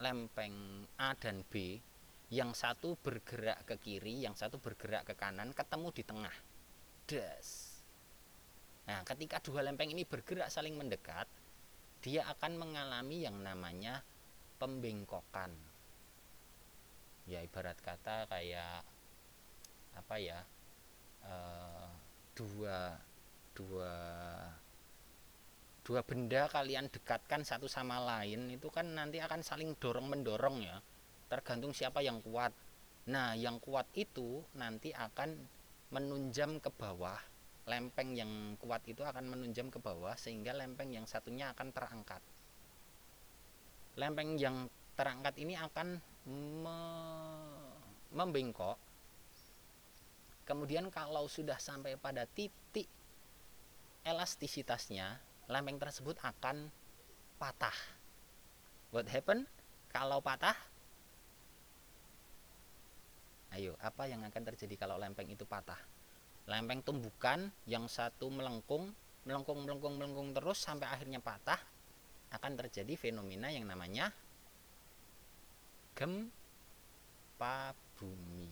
lempeng A dan B, yang satu bergerak ke kiri, yang satu bergerak ke kanan, ketemu di tengah. Das. Nah, ketika dua lempeng ini bergerak saling mendekat, dia akan mengalami yang namanya pembengkokan. Ya ibarat kata kayak apa ya e, dua dua dua benda kalian dekatkan satu sama lain itu kan nanti akan saling dorong mendorong ya. Tergantung siapa yang kuat. Nah yang kuat itu nanti akan menunjam ke bawah. Lempeng yang kuat itu akan menunjam ke bawah sehingga lempeng yang satunya akan terangkat. Lempeng yang terangkat ini akan me membengkok. Kemudian kalau sudah sampai pada titik elastisitasnya lempeng tersebut akan patah. What happen? Kalau patah ayo apa yang akan terjadi kalau lempeng itu patah lempeng tumbukan yang satu melengkung melengkung melengkung melengkung terus sampai akhirnya patah akan terjadi fenomena yang namanya gempa bumi.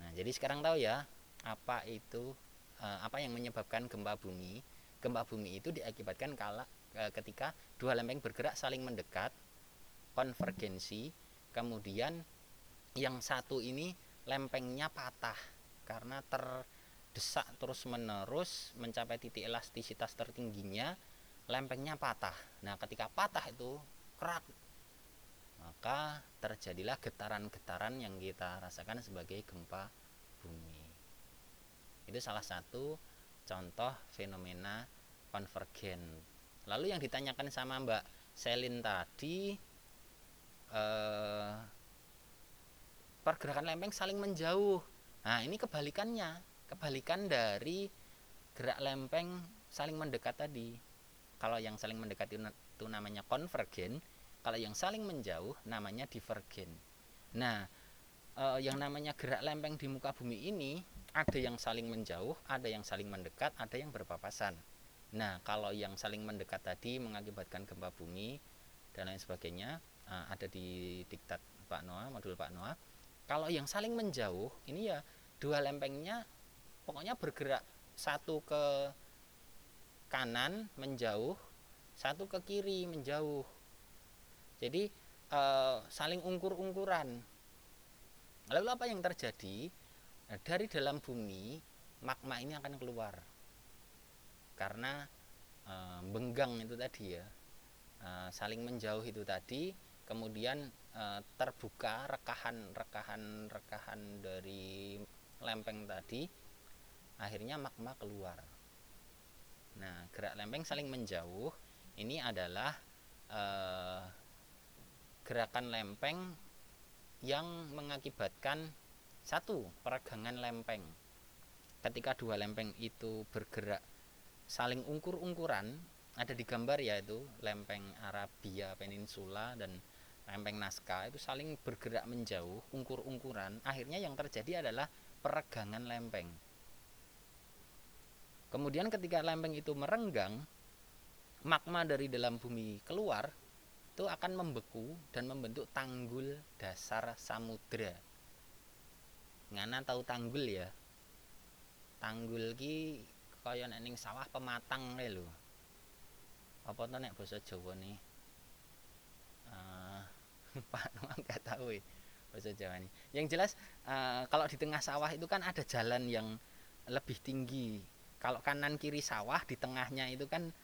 Nah, jadi sekarang tahu ya apa itu eh, apa yang menyebabkan gempa bumi. Gempa bumi itu diakibatkan kala eh, ketika dua lempeng bergerak saling mendekat, konvergensi, kemudian yang satu ini lempengnya patah karena terdesak terus-menerus mencapai titik elastisitas tertingginya, lempengnya patah. Nah, ketika patah itu kerak maka terjadilah getaran-getaran yang kita rasakan sebagai gempa bumi. Itu salah satu contoh fenomena konvergen. Lalu yang ditanyakan sama Mbak Selin tadi eh, pergerakan lempeng saling menjauh. Nah, ini kebalikannya, kebalikan dari gerak lempeng saling mendekat tadi. Kalau yang saling mendekat itu namanya konvergen, kalau yang saling menjauh namanya divergen. Nah, eh, yang namanya gerak lempeng di muka bumi ini ada yang saling menjauh, ada yang saling mendekat, ada yang berpapasan. Nah, kalau yang saling mendekat tadi mengakibatkan gempa bumi dan lain sebagainya, eh, ada di diktat Pak Noah, modul Pak Noah. Kalau yang saling menjauh, ini ya dua lempengnya pokoknya bergerak. Satu ke kanan menjauh, satu ke kiri menjauh. Jadi uh, saling ungkur-ungkuran lalu apa yang terjadi? Nah, dari dalam bumi magma ini akan keluar. Karena uh, benggang itu tadi ya. Uh, saling menjauh itu tadi. Kemudian uh, terbuka rekahan-rekahan rekahan dari lempeng tadi akhirnya magma keluar. Nah gerak lempeng saling menjauh ini adalah uh, gerakan lempeng yang mengakibatkan satu peregangan lempeng. Ketika dua lempeng itu bergerak saling ungkur-ungkuran ada di gambar ya itu lempeng Arabia Peninsula dan lempeng Nazca itu saling bergerak menjauh ungkur-ungkuran akhirnya yang terjadi adalah peregangan lempeng kemudian ketika lempeng itu merenggang magma dari dalam bumi keluar itu akan membeku dan membentuk tanggul dasar samudra. Ngana tahu tanggul ya? Tanggul ki kaya nek sawah pematang lho. Apa to nek basa Jawa nih? Pak nggak tahu ya bahasa Jawa nih. Yang jelas uh, kalau di tengah sawah itu kan ada jalan yang lebih tinggi. Kalau kanan kiri sawah di tengahnya itu kan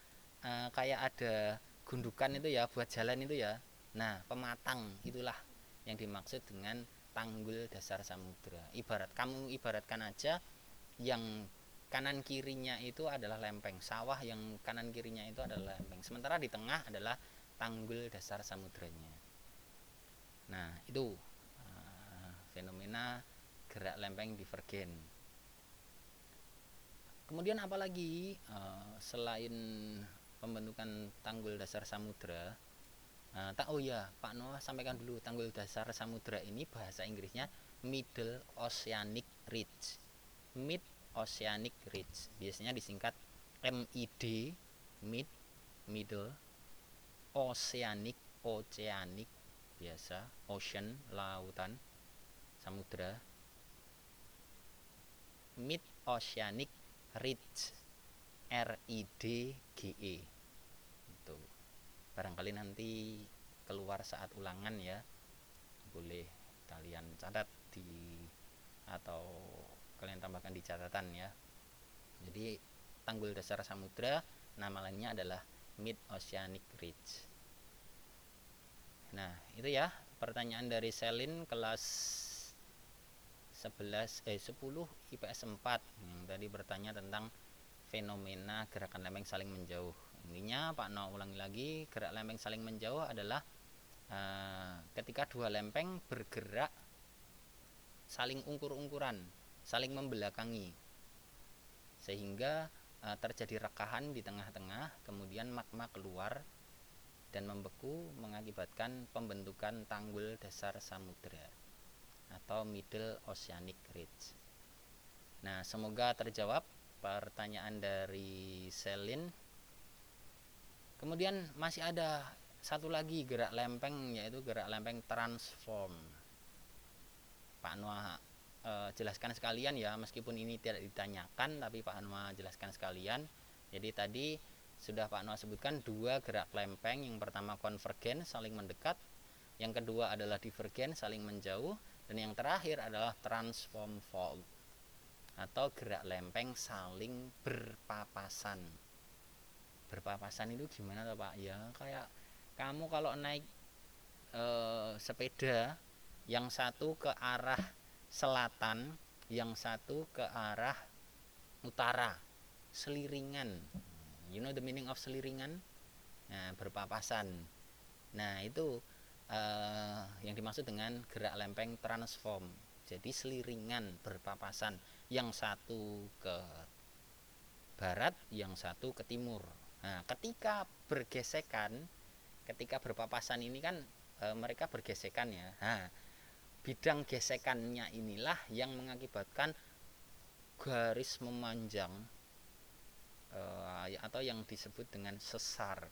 uh, kayak ada gundukan itu ya buat jalan itu ya nah pematang itulah yang dimaksud dengan tanggul dasar samudra ibarat kamu ibaratkan aja yang kanan kirinya itu adalah lempeng sawah yang kanan kirinya itu adalah lempeng sementara di tengah adalah tanggul dasar samudranya nah itu uh, fenomena gerak lempeng divergen kemudian apalagi uh, selain pembentukan tanggul dasar samudra nah, tak oh ya Pak Noah sampaikan dulu tanggul dasar samudra ini bahasa Inggrisnya Middle Oceanic Ridge. Mid Oceanic Ridge biasanya disingkat MID Mid Middle Oceanic Oceanic biasa ocean lautan samudra Mid Oceanic Ridge R I D G E. Barangkali nanti keluar saat ulangan ya. Boleh kalian catat di atau kalian tambahkan di catatan ya. Jadi tanggul dasar samudra nama lainnya adalah Mid Oceanic Ridge nah itu ya pertanyaan dari Selin kelas 11 eh 10 IPS 4 yang tadi bertanya tentang fenomena gerakan lempeng saling menjauh Intinya Pak No ulangi lagi, gerak lempeng saling menjauh adalah uh, ketika dua lempeng bergerak saling ungkur-ungkuran, saling membelakangi. Sehingga uh, terjadi rekahan di tengah-tengah, kemudian magma keluar dan membeku mengakibatkan pembentukan tanggul dasar samudera atau Middle Oceanic Ridge. Nah, semoga terjawab pertanyaan dari Selin. Kemudian masih ada satu lagi gerak lempeng yaitu gerak lempeng transform. Pak Noah e, jelaskan sekalian ya meskipun ini tidak ditanyakan tapi Pak Noah jelaskan sekalian. Jadi tadi sudah Pak Noah sebutkan dua gerak lempeng. Yang pertama konvergen saling mendekat. Yang kedua adalah divergen saling menjauh. Dan yang terakhir adalah transform fault atau gerak lempeng saling berpapasan. Berpapasan itu gimana tuh Pak? Ya kayak kamu kalau naik e, sepeda yang satu ke arah selatan yang satu ke arah utara seliringan you know the meaning of seliringan? Nah berpapasan. Nah itu eh, yang dimaksud dengan gerak lempeng transform. Jadi seliringan berpapasan. Yang satu ke barat yang satu ke timur. Nah, ketika bergesekan, ketika berpapasan ini kan e, mereka bergesekan ya. Nah, bidang gesekannya inilah yang mengakibatkan garis memanjang e, atau yang disebut dengan sesar.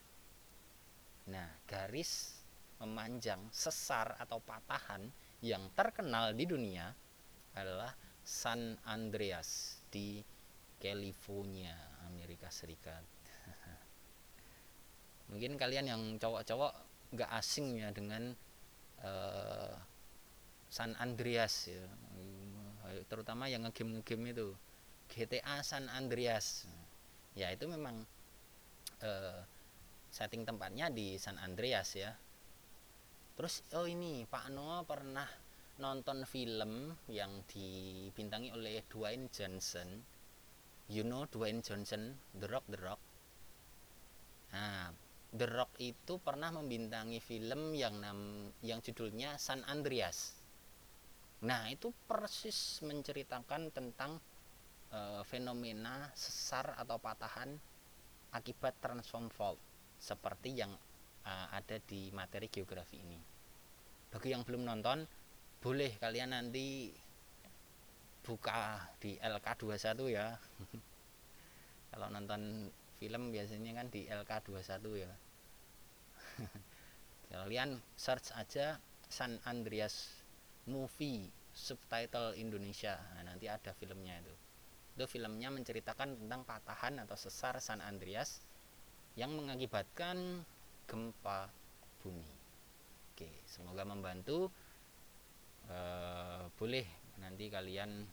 Nah, garis memanjang sesar atau patahan yang terkenal di dunia adalah San Andreas di California, Amerika Serikat. Mungkin kalian yang cowok-cowok nggak asing ya dengan uh, San Andreas ya. Terutama yang ngegame ngegame itu GTA San Andreas ya itu memang uh, setting tempatnya di San Andreas ya. Terus oh ini Pak Noah pernah nonton film yang dibintangi oleh Dwayne Johnson. You know Dwayne Johnson The Rock The Rock? Nah The Rock itu pernah membintangi film yang nam yang judulnya San Andreas. Nah itu persis menceritakan tentang uh, fenomena sesar atau patahan akibat transform fault seperti yang uh, ada di materi geografi ini. Bagi yang belum nonton, boleh kalian nanti buka di LK21 ya. Kalau nonton film biasanya kan di LK21 ya. kalian search aja San Andreas movie subtitle Indonesia. Nah, nanti ada filmnya itu. Itu filmnya menceritakan tentang patahan atau sesar San Andreas yang mengakibatkan gempa bumi. Oke, semoga membantu. Uh, boleh nanti kalian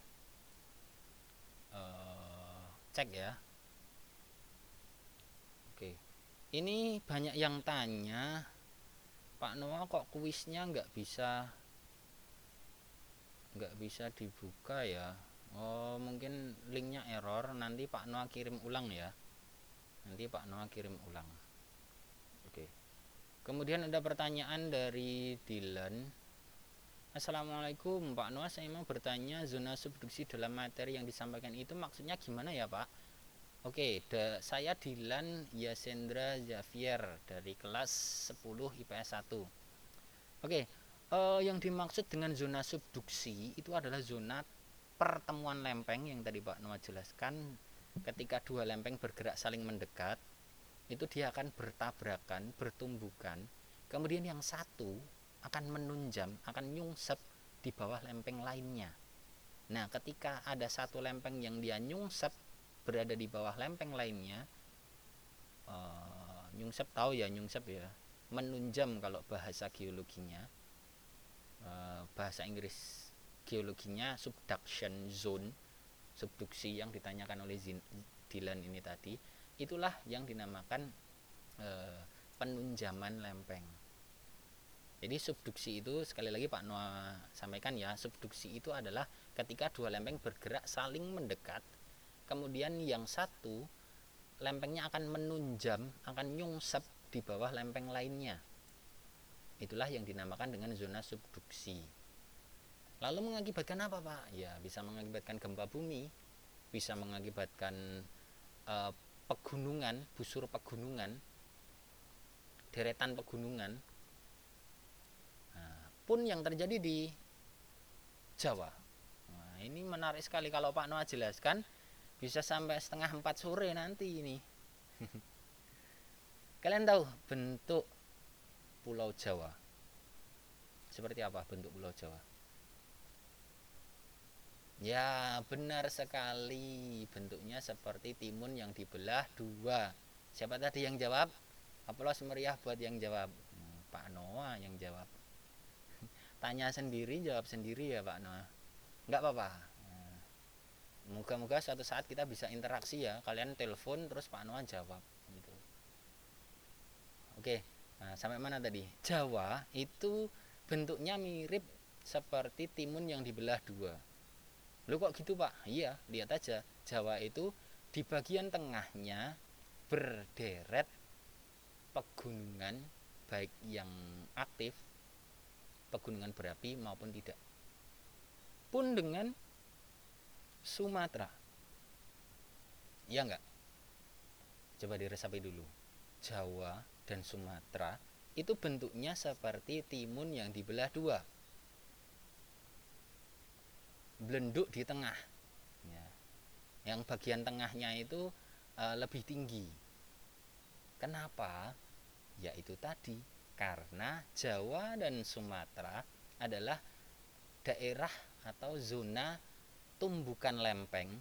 uh, cek ya. Oke, ini banyak yang tanya, Pak Noah kok kuisnya nggak bisa nggak bisa dibuka ya? Oh mungkin linknya error. Nanti Pak Noah kirim ulang ya. Nanti Pak Noah kirim ulang. Oke. Kemudian ada pertanyaan dari Dylan. Assalamualaikum Pak Noah, saya mau bertanya zona subduksi dalam materi yang disampaikan itu maksudnya gimana ya Pak? Oke, da, saya Dylan Yasendra Javier dari kelas 10 IPS 1. Oke, uh, yang dimaksud dengan zona subduksi itu adalah zona pertemuan lempeng yang tadi Pak Noah jelaskan ketika dua lempeng bergerak saling mendekat itu dia akan bertabrakan, bertumbukan. Kemudian yang satu akan menunjam, akan nyungsep di bawah lempeng lainnya. Nah, ketika ada satu lempeng yang dia nyungsep berada di bawah lempeng lainnya, uh, nyungsep tahu ya nyungsep ya, menunjam kalau bahasa geologinya, uh, bahasa Inggris geologinya subduction zone, subduksi yang ditanyakan oleh Dylan ini tadi itulah yang dinamakan e, penunjaman lempeng. Jadi subduksi itu sekali lagi Pak Noah sampaikan ya, subduksi itu adalah ketika dua lempeng bergerak saling mendekat, kemudian yang satu lempengnya akan menunjam, akan nyungsep di bawah lempeng lainnya. Itulah yang dinamakan dengan zona subduksi. Lalu mengakibatkan apa Pak? Ya bisa mengakibatkan gempa bumi, bisa mengakibatkan uh, pegunungan, busur pegunungan, deretan pegunungan, nah, pun yang terjadi di Jawa. Nah, ini menarik sekali kalau Pak Noah jelaskan, bisa sampai setengah empat sore nanti ini. Kalian tahu bentuk Pulau Jawa? Seperti apa bentuk Pulau Jawa? Ya, benar sekali. Bentuknya seperti timun yang dibelah dua. Siapa tadi yang jawab? Aplaus meriah buat yang jawab. Hmm, Pak Noah yang jawab. Tanya sendiri, jawab sendiri ya Pak Noah. Enggak apa-apa. Hmm. Moga-moga suatu saat kita bisa interaksi ya. Kalian telepon terus Pak Noah jawab gitu. Oke. Nah, sampai mana tadi? Jawa itu bentuknya mirip seperti timun yang dibelah dua Lu kok gitu pak? Iya, lihat aja. Jawa itu di bagian tengahnya berderet pegunungan baik yang aktif, pegunungan berapi maupun tidak. Pun dengan Sumatera. Iya enggak? Coba diresapi dulu. Jawa dan Sumatera itu bentuknya seperti timun yang dibelah dua belenduk di tengah. Ya. yang bagian tengahnya itu e, lebih tinggi. Kenapa? Ya itu tadi. Karena Jawa dan Sumatera adalah daerah atau zona tumbukan lempeng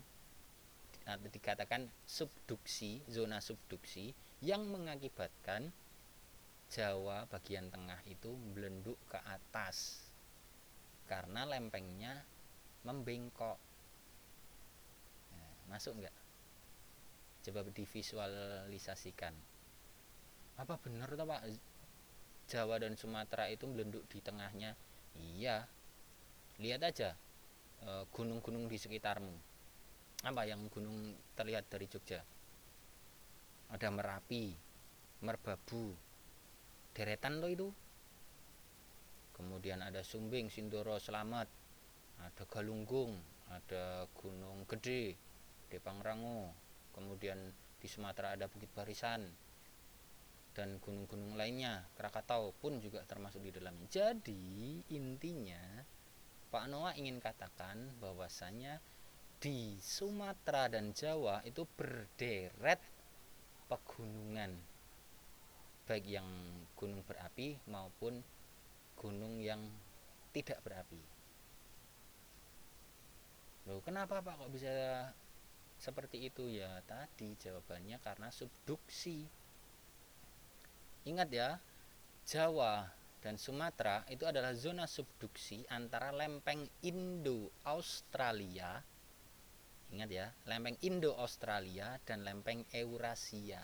atau dikatakan subduksi zona subduksi yang mengakibatkan Jawa bagian tengah itu melenduk ke atas. Karena lempengnya membengkok. Nah, masuk nggak? Coba divisualisasikan. Apa benar tuh pak? Jawa dan Sumatera itu melenduk di tengahnya. Iya. Lihat aja eh, gunung-gunung di sekitarmu. Apa yang gunung terlihat dari Jogja? Ada Merapi Merbabu deretan loh itu. Kemudian ada Sumbing Sindoro Selamat ada Galunggung ada Gunung Gede di Pangrango kemudian di Sumatera ada Bukit Barisan dan gunung-gunung lainnya Krakatau pun juga termasuk di dalamnya jadi intinya Pak Noah ingin katakan bahwasanya di Sumatera dan Jawa itu berderet pegunungan baik yang gunung berapi maupun gunung yang tidak berapi. Loh, kenapa Pak kok bisa seperti itu ya? Tadi jawabannya karena subduksi. Ingat ya, Jawa dan Sumatera itu adalah zona subduksi antara lempeng Indo-Australia. Ingat ya, lempeng Indo-Australia dan lempeng Eurasia.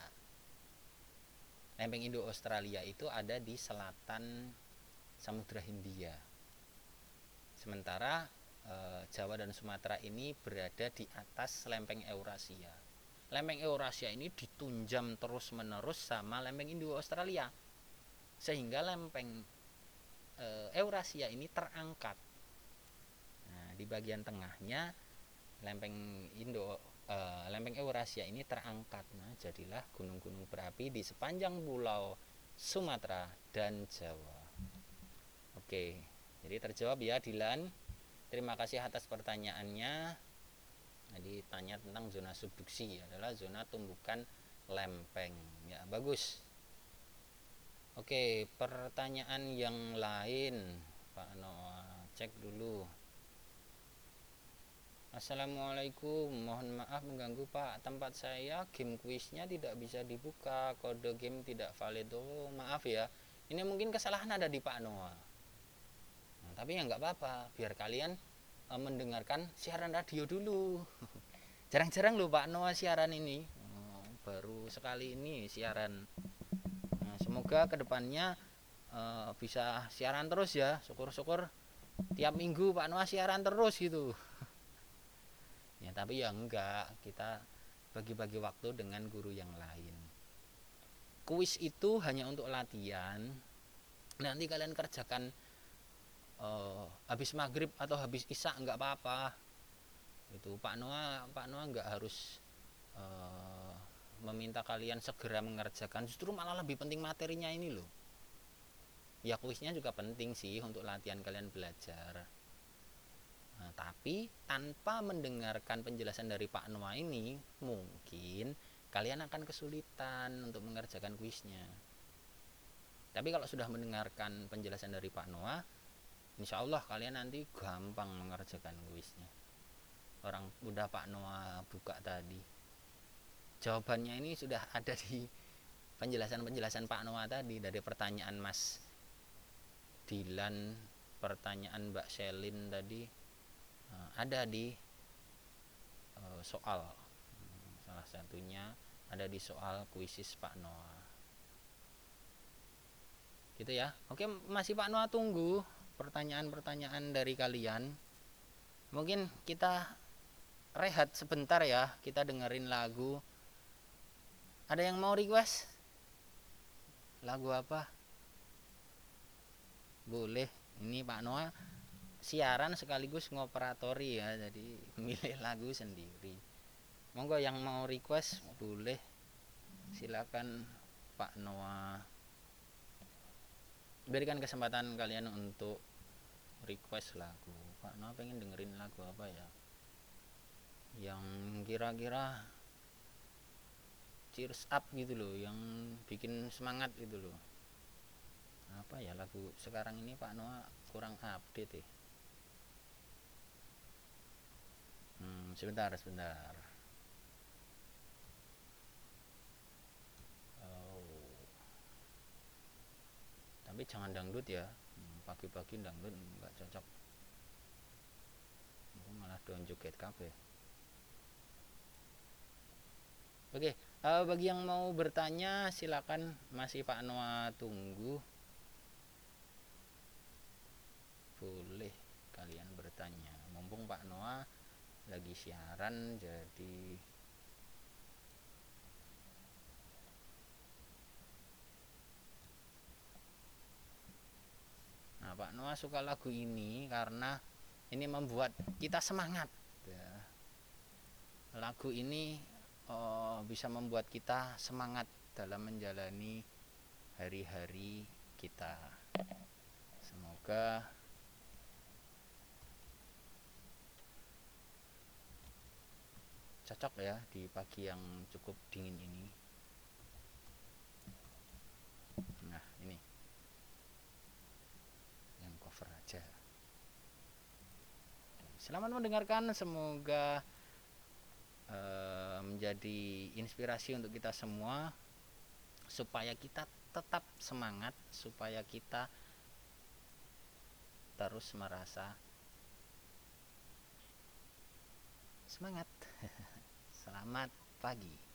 Lempeng Indo-Australia itu ada di selatan Samudra Hindia. Sementara e, Jawa dan Sumatera ini berada di atas lempeng Eurasia. Lempeng Eurasia ini ditunjam terus-menerus sama lempeng Indo-Australia. Sehingga lempeng e, Eurasia ini terangkat. Nah, di bagian tengahnya lempeng Indo e, lempeng Eurasia ini terangkat. Nah, jadilah gunung-gunung berapi di sepanjang pulau Sumatera dan Jawa. Oke, jadi terjawab ya Dilan. Terima kasih atas pertanyaannya. Jadi tanya tentang zona subduksi adalah zona tumbukan lempeng. Ya, bagus. Oke, pertanyaan yang lain Pak Noah cek dulu. Assalamualaikum, mohon maaf mengganggu Pak. Tempat saya game kuisnya tidak bisa dibuka, kode game tidak valid. Oh, maaf ya. Ini mungkin kesalahan ada di Pak Noah tapi ya nggak apa-apa biar kalian uh, mendengarkan siaran radio dulu. Jarang-jarang loh Pak Noah siaran ini. Oh, baru sekali ini siaran. Nah, semoga ke depannya uh, bisa siaran terus ya. Syukur-syukur tiap minggu Pak Noah siaran terus gitu. Ya tapi ya enggak kita bagi-bagi waktu dengan guru yang lain. Kuis itu hanya untuk latihan. Nanti kalian kerjakan uh, habis maghrib atau habis isya nggak apa-apa. Itu Pak Noah Pak Noah nggak harus uh, meminta kalian segera mengerjakan. Justru malah lebih penting materinya ini loh. Ya kuisnya juga penting sih untuk latihan kalian belajar. Nah, tapi tanpa mendengarkan penjelasan dari Pak Noah ini mungkin kalian akan kesulitan untuk mengerjakan kuisnya. Tapi kalau sudah mendengarkan penjelasan dari Pak Noah Insya Allah kalian nanti gampang mengerjakan kuisnya. Orang udah Pak Noah buka tadi. Jawabannya ini sudah ada di penjelasan-penjelasan Pak Noah tadi dari pertanyaan Mas Dilan pertanyaan Mbak Selin tadi eh, ada di eh, soal. Salah satunya ada di soal kuisis Pak Noah. Gitu ya. Oke masih Pak Noah tunggu pertanyaan-pertanyaan dari kalian. Mungkin kita rehat sebentar ya kita dengerin lagu. Ada yang mau request? Lagu apa? Boleh ini Pak Noah siaran sekaligus ngoperatori ya jadi milih lagu sendiri. Monggo yang mau request boleh. Silakan Pak Noah berikan kesempatan kalian untuk request lagu. Pak Noah pengen dengerin lagu apa ya? Yang kira-kira cheers up gitu loh yang bikin semangat gitu loh. Apa ya lagu sekarang ini Pak Noah? Kurang update ya. Hmm, sebentar sebentar tapi jangan dangdut ya. Pagi-pagi dangdut nggak cocok. Aku malah doan joget oke uh, bagi yang mau bertanya silakan masih Pak Noah tunggu. Boleh kalian bertanya. Mumpung Pak Noah lagi siaran jadi Pak Noah suka lagu ini karena ini membuat kita semangat. Ya. Lagu ini oh, bisa membuat kita semangat dalam menjalani hari-hari kita. Semoga cocok ya di pagi yang cukup dingin ini. Nah, ini yang cover aja. Selamat mendengarkan, semoga uh, menjadi inspirasi untuk kita semua supaya kita tetap semangat, supaya kita terus merasa semangat. Selamat pagi.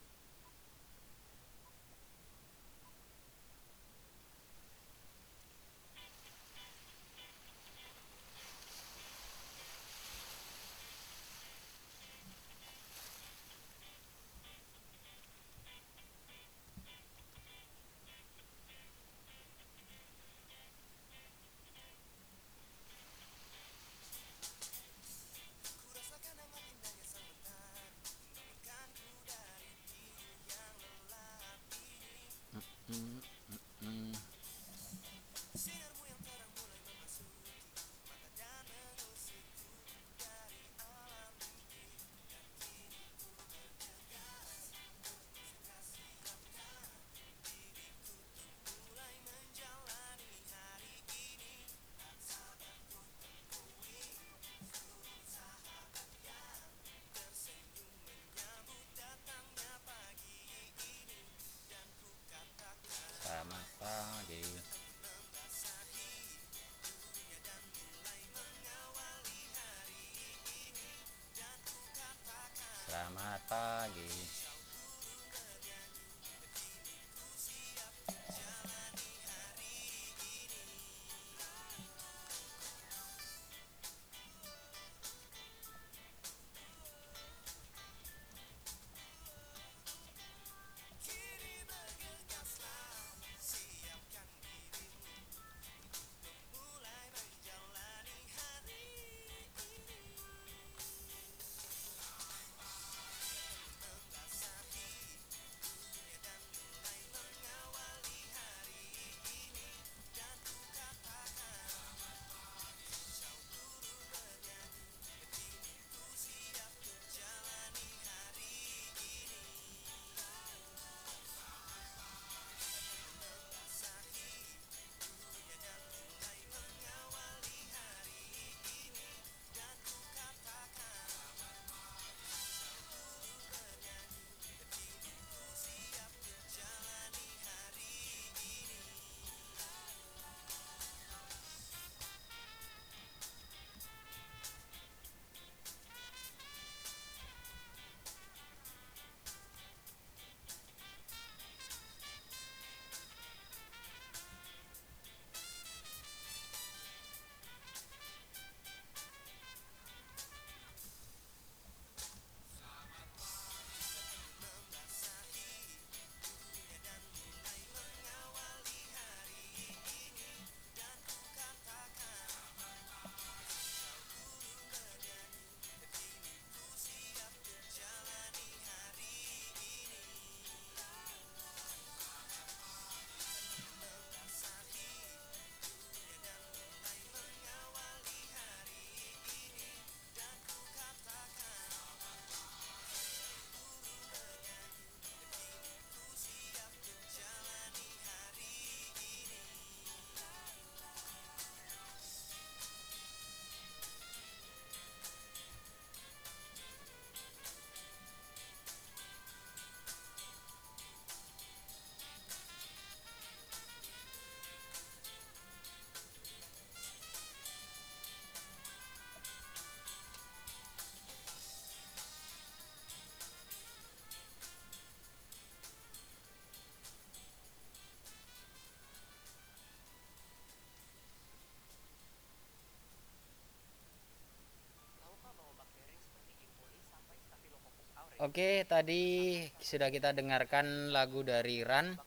Oke, tadi sudah kita dengarkan lagu dari Ran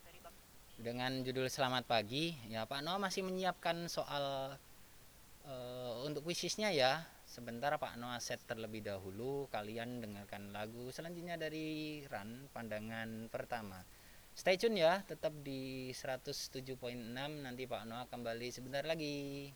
dengan judul Selamat Pagi. Ya, Pak Noah masih menyiapkan soal uh, untuk kuisisnya ya. Sebentar Pak Noah set terlebih dahulu. Kalian dengarkan lagu selanjutnya dari Ran, pandangan pertama. Stay tune ya, tetap di 107.6 nanti Pak Noah kembali sebentar lagi.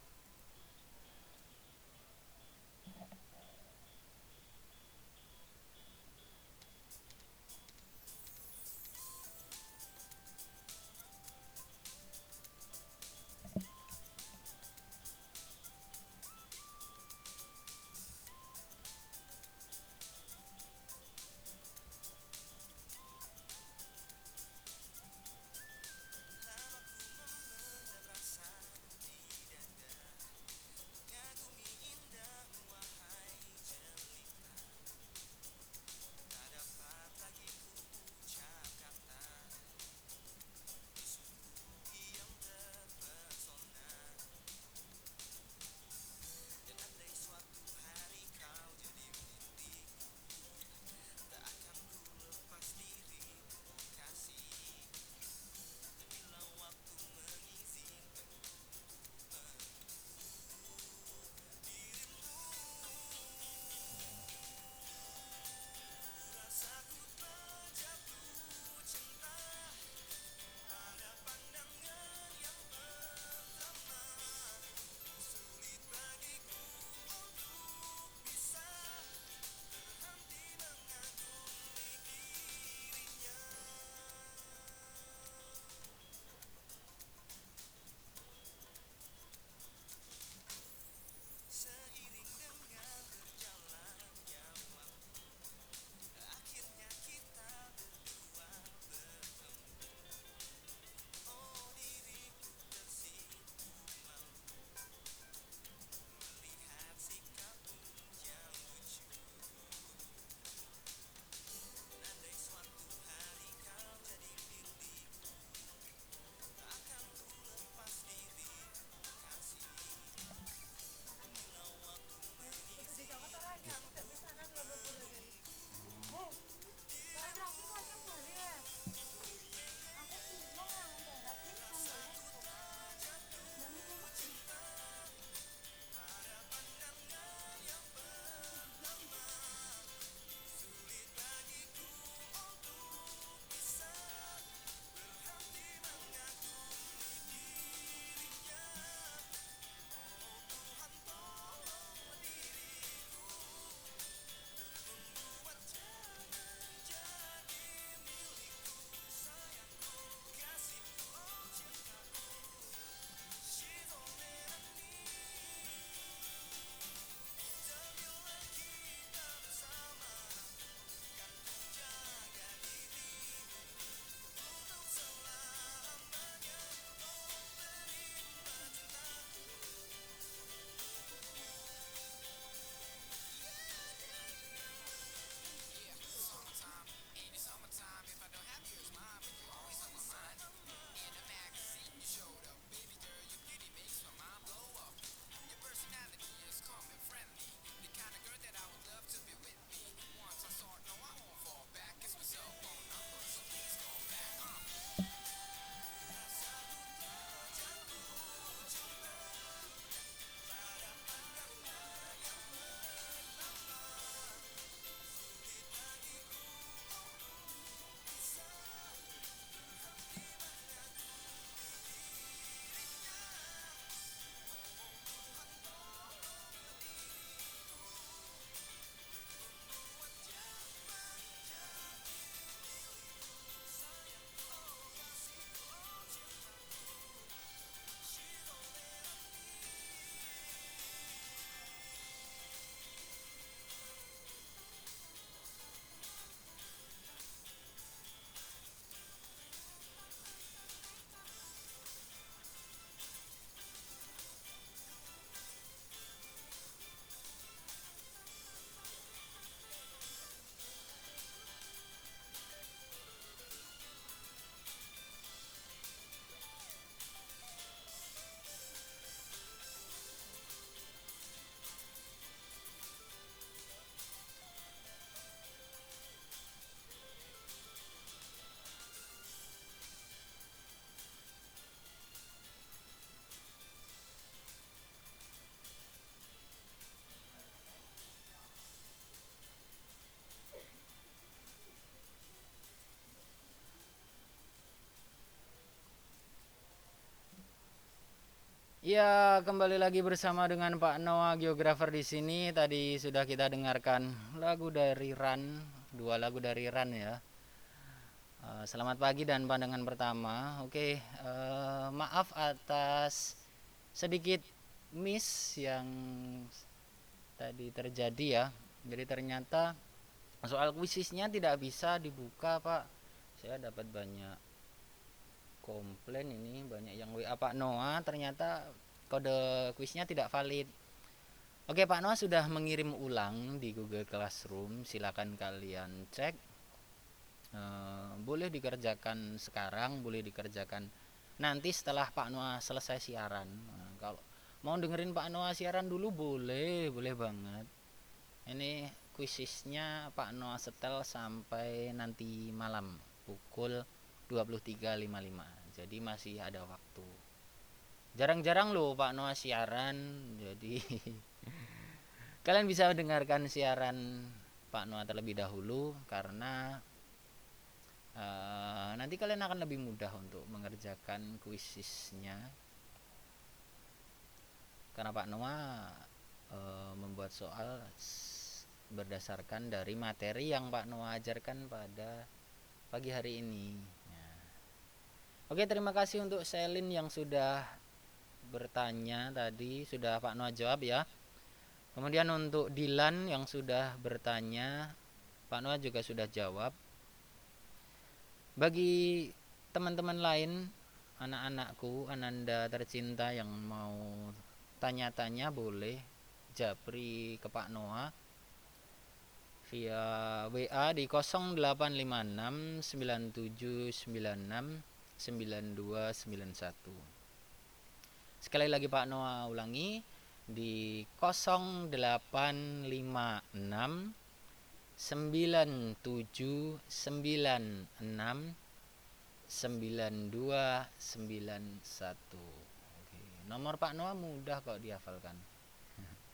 Ya, kembali lagi bersama dengan Pak Noah geografer di sini. Tadi sudah kita dengarkan lagu dari Ran, dua lagu dari Ran ya. Uh, selamat pagi dan pandangan pertama. Oke, uh, maaf atas sedikit miss yang tadi terjadi ya. Jadi ternyata soal kuisisnya tidak bisa dibuka, Pak. Saya dapat banyak komplain ini banyak yang WA Pak Noah ternyata kode kuisnya tidak valid. Oke Pak Noah sudah mengirim ulang di Google Classroom. Silakan kalian cek. E, boleh dikerjakan sekarang boleh dikerjakan nanti setelah Pak Noah selesai siaran. Nah, kalau mau dengerin Pak Noah siaran dulu boleh boleh banget. Ini kuisisnya Pak Noah setel sampai nanti malam pukul 23.55 jadi masih ada waktu. Jarang-jarang loh Pak Noah siaran. Jadi kalian bisa dengarkan siaran Pak Noah terlebih dahulu karena uh, nanti kalian akan lebih mudah untuk mengerjakan kuisisnya. Karena Pak Noah uh, membuat soal berdasarkan dari materi yang Pak Noah ajarkan pada pagi hari ini Oke, terima kasih untuk Selin yang sudah bertanya tadi, sudah Pak Noah jawab ya. Kemudian untuk Dilan yang sudah bertanya, Pak Noah juga sudah jawab. Bagi teman-teman lain, anak-anakku, Ananda tercinta yang mau tanya-tanya boleh japri ke Pak Noah via WA di 0856 9796 9291 sekali lagi Pak Noah ulangi di 0856 9796 9291 Oke. nomor Pak Noah mudah kok dihafalkan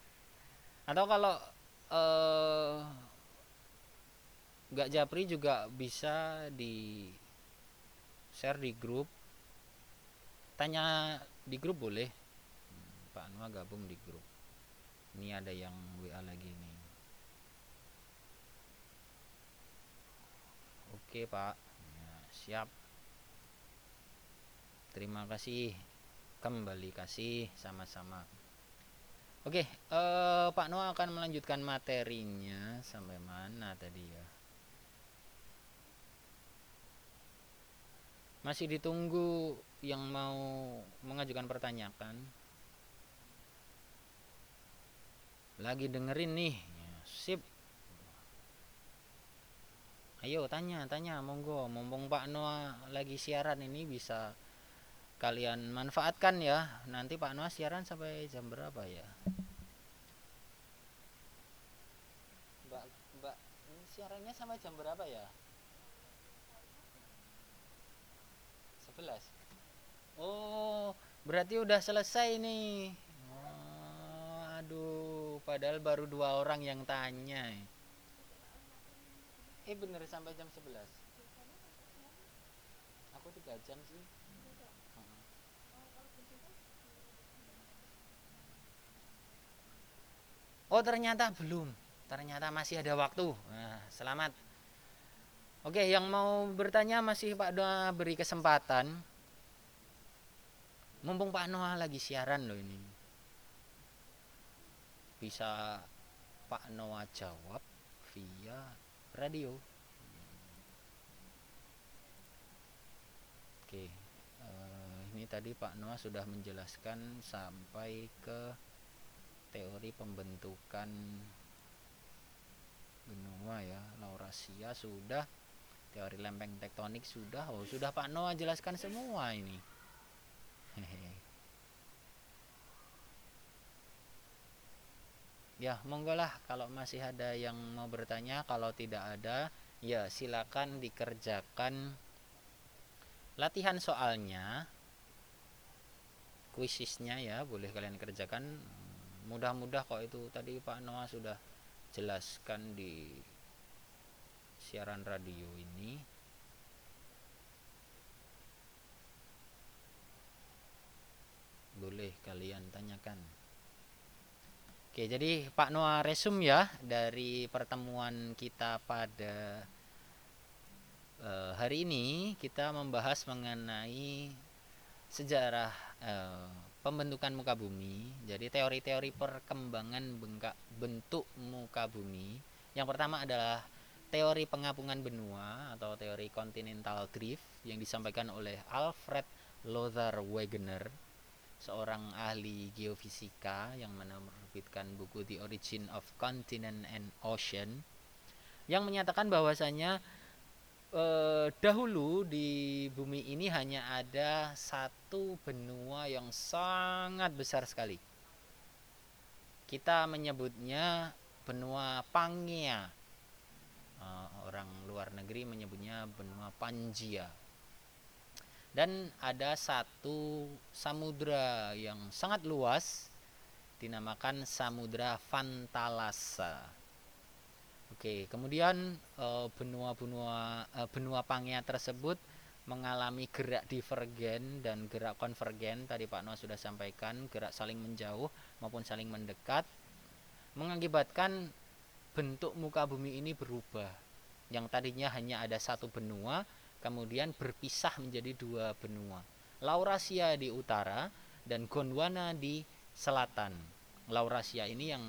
atau kalau eh, nggak japri juga bisa di share di grup. Tanya di grup boleh. Pak Anwar gabung di grup. Ini ada yang WA lagi nih. Oke Pak. Ya, siap. Terima kasih. Kembali kasih sama-sama. Oke eh, Pak Noah akan melanjutkan materinya sampai mana tadi ya masih ditunggu yang mau mengajukan pertanyaan lagi dengerin nih. Sip. Ayo tanya tanya. Monggo mumpung Pak Noah lagi siaran ini bisa kalian manfaatkan ya. Nanti Pak Noah siaran sampai jam berapa ya? Mbak Mbak siarannya sampai jam berapa ya 11 oh berarti udah selesai nih. Oh, aduh padahal baru dua orang yang tanya. Eh bener sampai jam 11 aku tiga jam sih. Oh ternyata belum. Ternyata masih ada waktu. Nah, Selamat Oke, yang mau bertanya masih Pak Doa beri kesempatan. Mumpung Pak Noah lagi siaran loh ini. Bisa Pak Noah jawab via radio. Oke, uh, ini tadi Pak Noah sudah menjelaskan sampai ke teori pembentukan benua ya, Laurasia sudah teori lempeng tektonik sudah. Oh sudah Pak Noah jelaskan semua ini. Ya monggo lah kalau masih ada yang mau bertanya. Kalau tidak ada ya silakan dikerjakan. Latihan soalnya kuisisnya ya boleh kalian kerjakan. Mudah-mudah kok itu. Tadi Pak Noah sudah jelaskan di siaran radio ini boleh kalian tanyakan. Oke, jadi Pak Noah resum ya dari pertemuan kita pada uh, hari ini kita membahas mengenai sejarah uh, pembentukan muka bumi. Jadi teori-teori perkembangan bentuk muka bumi. Yang pertama adalah teori pengapungan benua atau teori continental drift yang disampaikan oleh Alfred Lothar Wegener, seorang ahli geofisika yang menerbitkan buku The Origin of Continent and Ocean, yang menyatakan bahwasanya eh, dahulu di bumi ini hanya ada satu benua yang sangat besar sekali. Kita menyebutnya benua Pangea uh, orang luar negeri menyebutnya benua Panjia dan ada satu samudra yang sangat luas dinamakan samudra Fantalasa. Oke, kemudian uh, benua-benua uh, benua Pangea tersebut mengalami gerak divergen dan gerak konvergen tadi Pak Noah sudah sampaikan gerak saling menjauh maupun saling mendekat mengakibatkan bentuk muka bumi ini berubah. Yang tadinya hanya ada satu benua, kemudian berpisah menjadi dua benua. Laurasia di utara dan Gondwana di selatan. Laurasia ini yang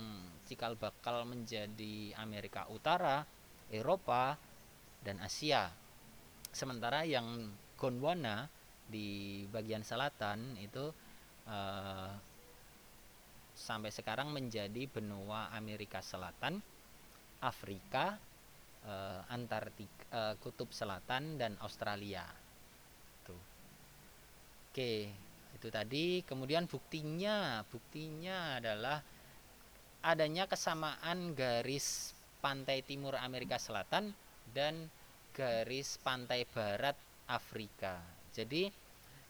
cikal bakal menjadi Amerika Utara, Eropa, dan Asia. Sementara yang Gondwana di bagian selatan itu uh, sampai sekarang menjadi benua Amerika Selatan Afrika, uh, Antartika, uh, Kutub Selatan dan Australia. Tuh. Oke, itu tadi. Kemudian buktinya, buktinya adalah adanya kesamaan garis pantai timur Amerika Selatan dan garis pantai barat Afrika. Jadi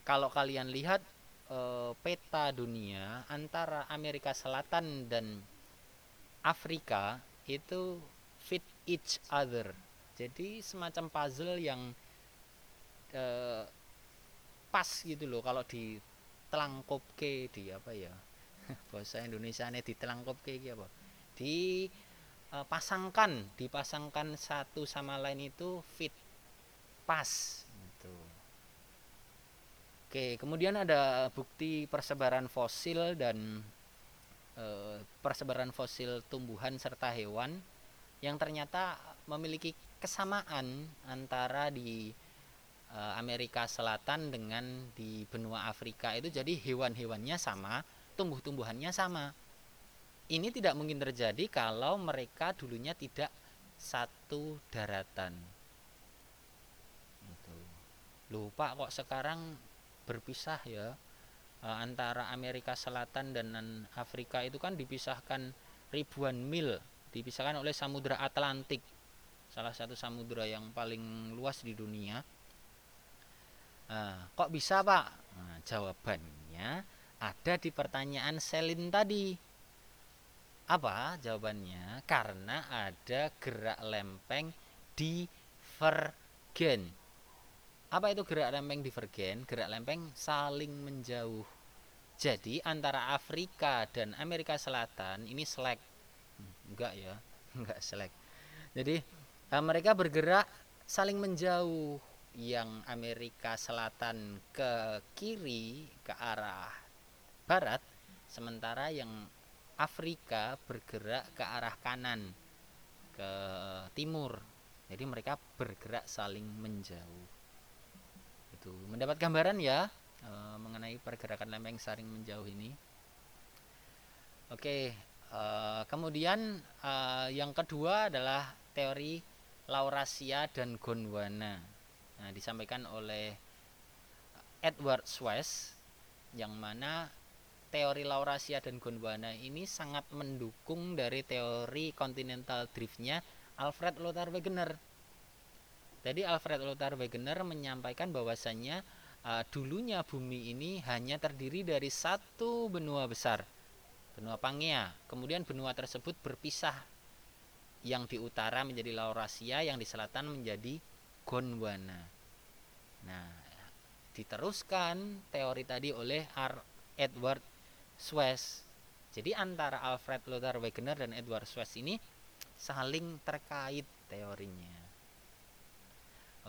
kalau kalian lihat e, peta dunia antara Amerika Selatan dan Afrika itu fit each other. Jadi semacam puzzle yang eh, pas gitu loh kalau di telangkop ke di apa ya bahasa Indonesia ini ditelangkop ke apa? Di eh, pasangkan dipasangkan satu sama lain itu fit pas gitu. Oke kemudian ada bukti persebaran fosil dan Eh, persebaran fosil tumbuhan serta hewan yang ternyata memiliki kesamaan antara di eh, Amerika Selatan dengan di benua Afrika itu jadi hewan-hewannya sama, tumbuh-tumbuhannya sama. Ini tidak mungkin terjadi kalau mereka dulunya tidak satu daratan. Gitu. Lupa kok sekarang berpisah ya uh, antara Amerika Selatan dan Afrika itu kan dipisahkan ribuan mil, dipisahkan oleh Samudra Atlantik, salah satu samudra yang paling luas di dunia. Uh, kok bisa pak? Nah, jawabannya ada di pertanyaan Selin tadi. Apa jawabannya? Karena ada gerak lempeng divergen. Apa itu gerak lempeng divergen? Gerak lempeng saling menjauh. Jadi antara Afrika dan Amerika Selatan ini selek. Enggak ya, enggak selek. Jadi eh, mereka bergerak saling menjauh. Yang Amerika Selatan ke kiri ke arah barat, sementara yang Afrika bergerak ke arah kanan ke timur. Jadi mereka bergerak saling menjauh. Itu mendapat gambaran ya Eh, mengenai pergerakan lempeng saring menjauh ini. Oke, uh, kemudian uh, yang kedua adalah teori Laurasia dan Gondwana. Nah, disampaikan oleh Edward Swiss yang mana teori Laurasia dan Gondwana ini sangat mendukung dari teori continental driftnya Alfred Lothar Wegener. Jadi Alfred Lothar Wegener menyampaikan bahwasannya uh, dulunya bumi ini hanya terdiri dari satu benua besar, benua Pangea. Kemudian benua tersebut berpisah, yang di utara menjadi Laurasia, yang di selatan menjadi Gondwana. Nah, diteruskan teori tadi oleh Ar Edward Swiss. Jadi antara Alfred Lothar Wegener dan Edward Swiss ini saling terkait teorinya.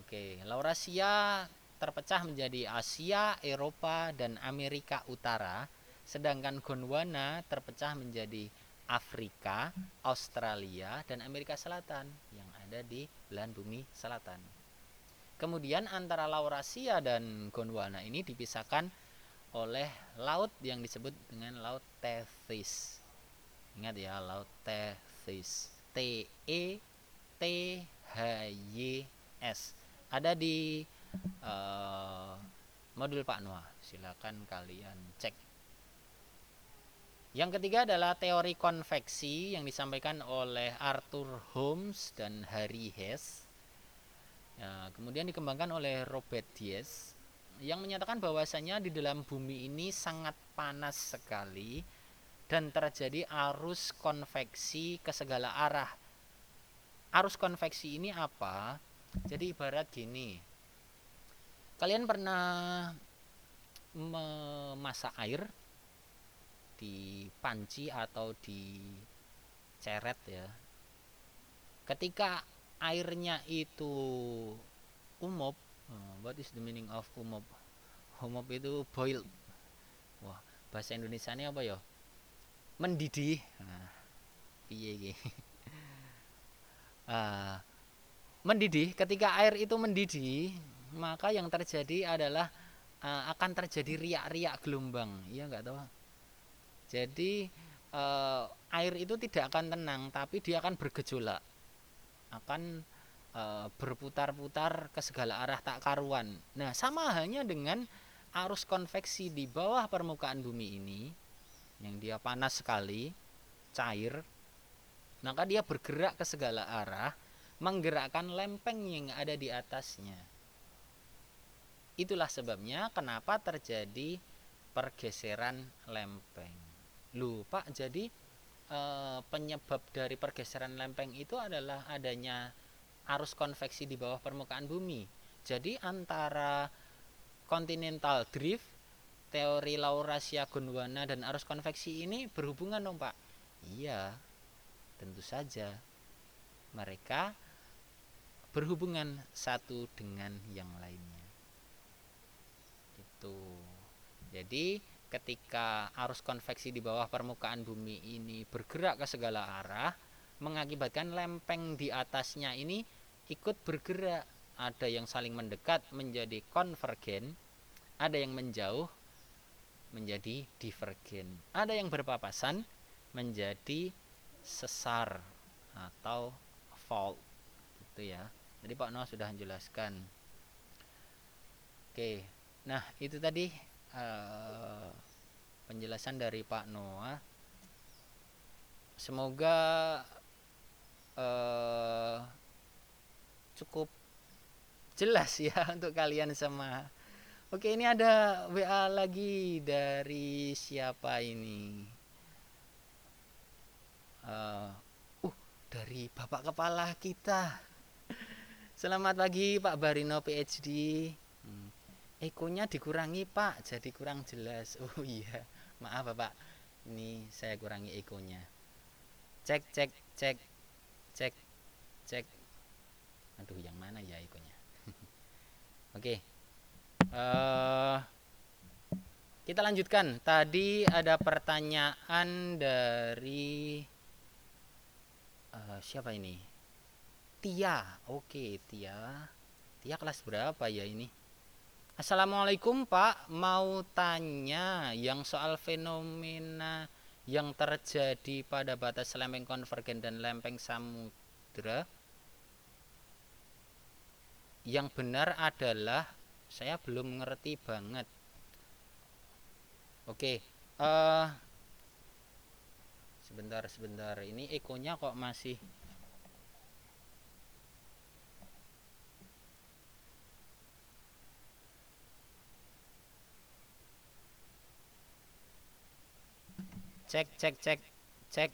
Oke, Laurasia terpecah menjadi Asia, Eropa, dan Amerika Utara, sedangkan Gondwana terpecah menjadi Afrika, Australia, dan Amerika Selatan yang ada di belahan bumi selatan. Kemudian antara Laurasia dan Gondwana ini dipisahkan oleh laut yang disebut dengan Laut Tethys. Ingat ya, Laut Tethys. T E T H Y S. Ada di uh, modul Pak Noah. Silakan kalian cek. Yang ketiga adalah teori konveksi yang disampaikan oleh Arthur Holmes dan Harry Hess. Ya, kemudian dikembangkan oleh Robert Diaz yang menyatakan bahwasanya di dalam bumi ini sangat panas sekali dan terjadi arus konveksi ke segala arah. Arus konveksi ini apa? Jadi ibarat gini. Kalian pernah memasak air di panci atau di ceret ya. Ketika airnya itu umop, uh, what is the meaning of umop? Umop itu boiled. Wah, bahasa Indonesia ini apa ya? Mendidih. Nah, uh, mendidih ketika air itu mendidih maka yang terjadi adalah uh, akan terjadi riak-riak gelombang. Iya enggak tahu jadi uh, air itu tidak akan tenang tapi dia akan bergejolak. Akan uh, berputar-putar ke segala arah tak karuan. Nah sama halnya dengan arus konveksi di bawah permukaan bumi ini yang dia panas sekali cair maka dia bergerak ke segala arah menggerakkan lempeng yang ada di atasnya. Itulah sebabnya kenapa terjadi pergeseran lempeng. Lupa jadi e, penyebab dari pergeseran lempeng itu adalah adanya arus konveksi di bawah permukaan bumi. Jadi antara continental drift, teori Laurasia Gondwana dan arus konveksi ini berhubungan dong, Pak. Iya, tentu saja. Mereka berhubungan satu dengan yang lainnya. Gitu. Jadi ketika arus konveksi di bawah permukaan bumi ini bergerak ke segala arah, mengakibatkan lempeng di atasnya ini ikut bergerak. Ada yang saling mendekat menjadi konvergen, ada yang menjauh menjadi divergen. Ada yang berpapasan menjadi sesar atau fault gitu ya. Jadi Pak Noah sudah menjelaskan. Oke, nah itu tadi uh, penjelasan dari Pak Noah. Semoga uh, cukup jelas ya untuk kalian sama. Oke, ini ada WA lagi dari siapa ini? Uh, uh dari bapak kepala kita. Selamat pagi Pak Barino PhD. Ekonya dikurangi Pak, jadi kurang jelas. Oh iya, maaf Bapak. Ini saya kurangi ekonya. Cek cek cek cek cek. Aduh, yang mana ya ekonya? Oke. Okay. Uh, eh, kita lanjutkan. Tadi ada pertanyaan dari uh, siapa ini? Tia. Oke, Tia. Tia kelas berapa ya ini? Assalamualaikum Pak, mau tanya yang soal fenomena yang terjadi pada batas lempeng konvergen dan lempeng samudra. Yang benar adalah saya belum ngerti banget. Oke, uh, sebentar sebentar. Ini ekonya kok masih Cek, cek, cek, cek.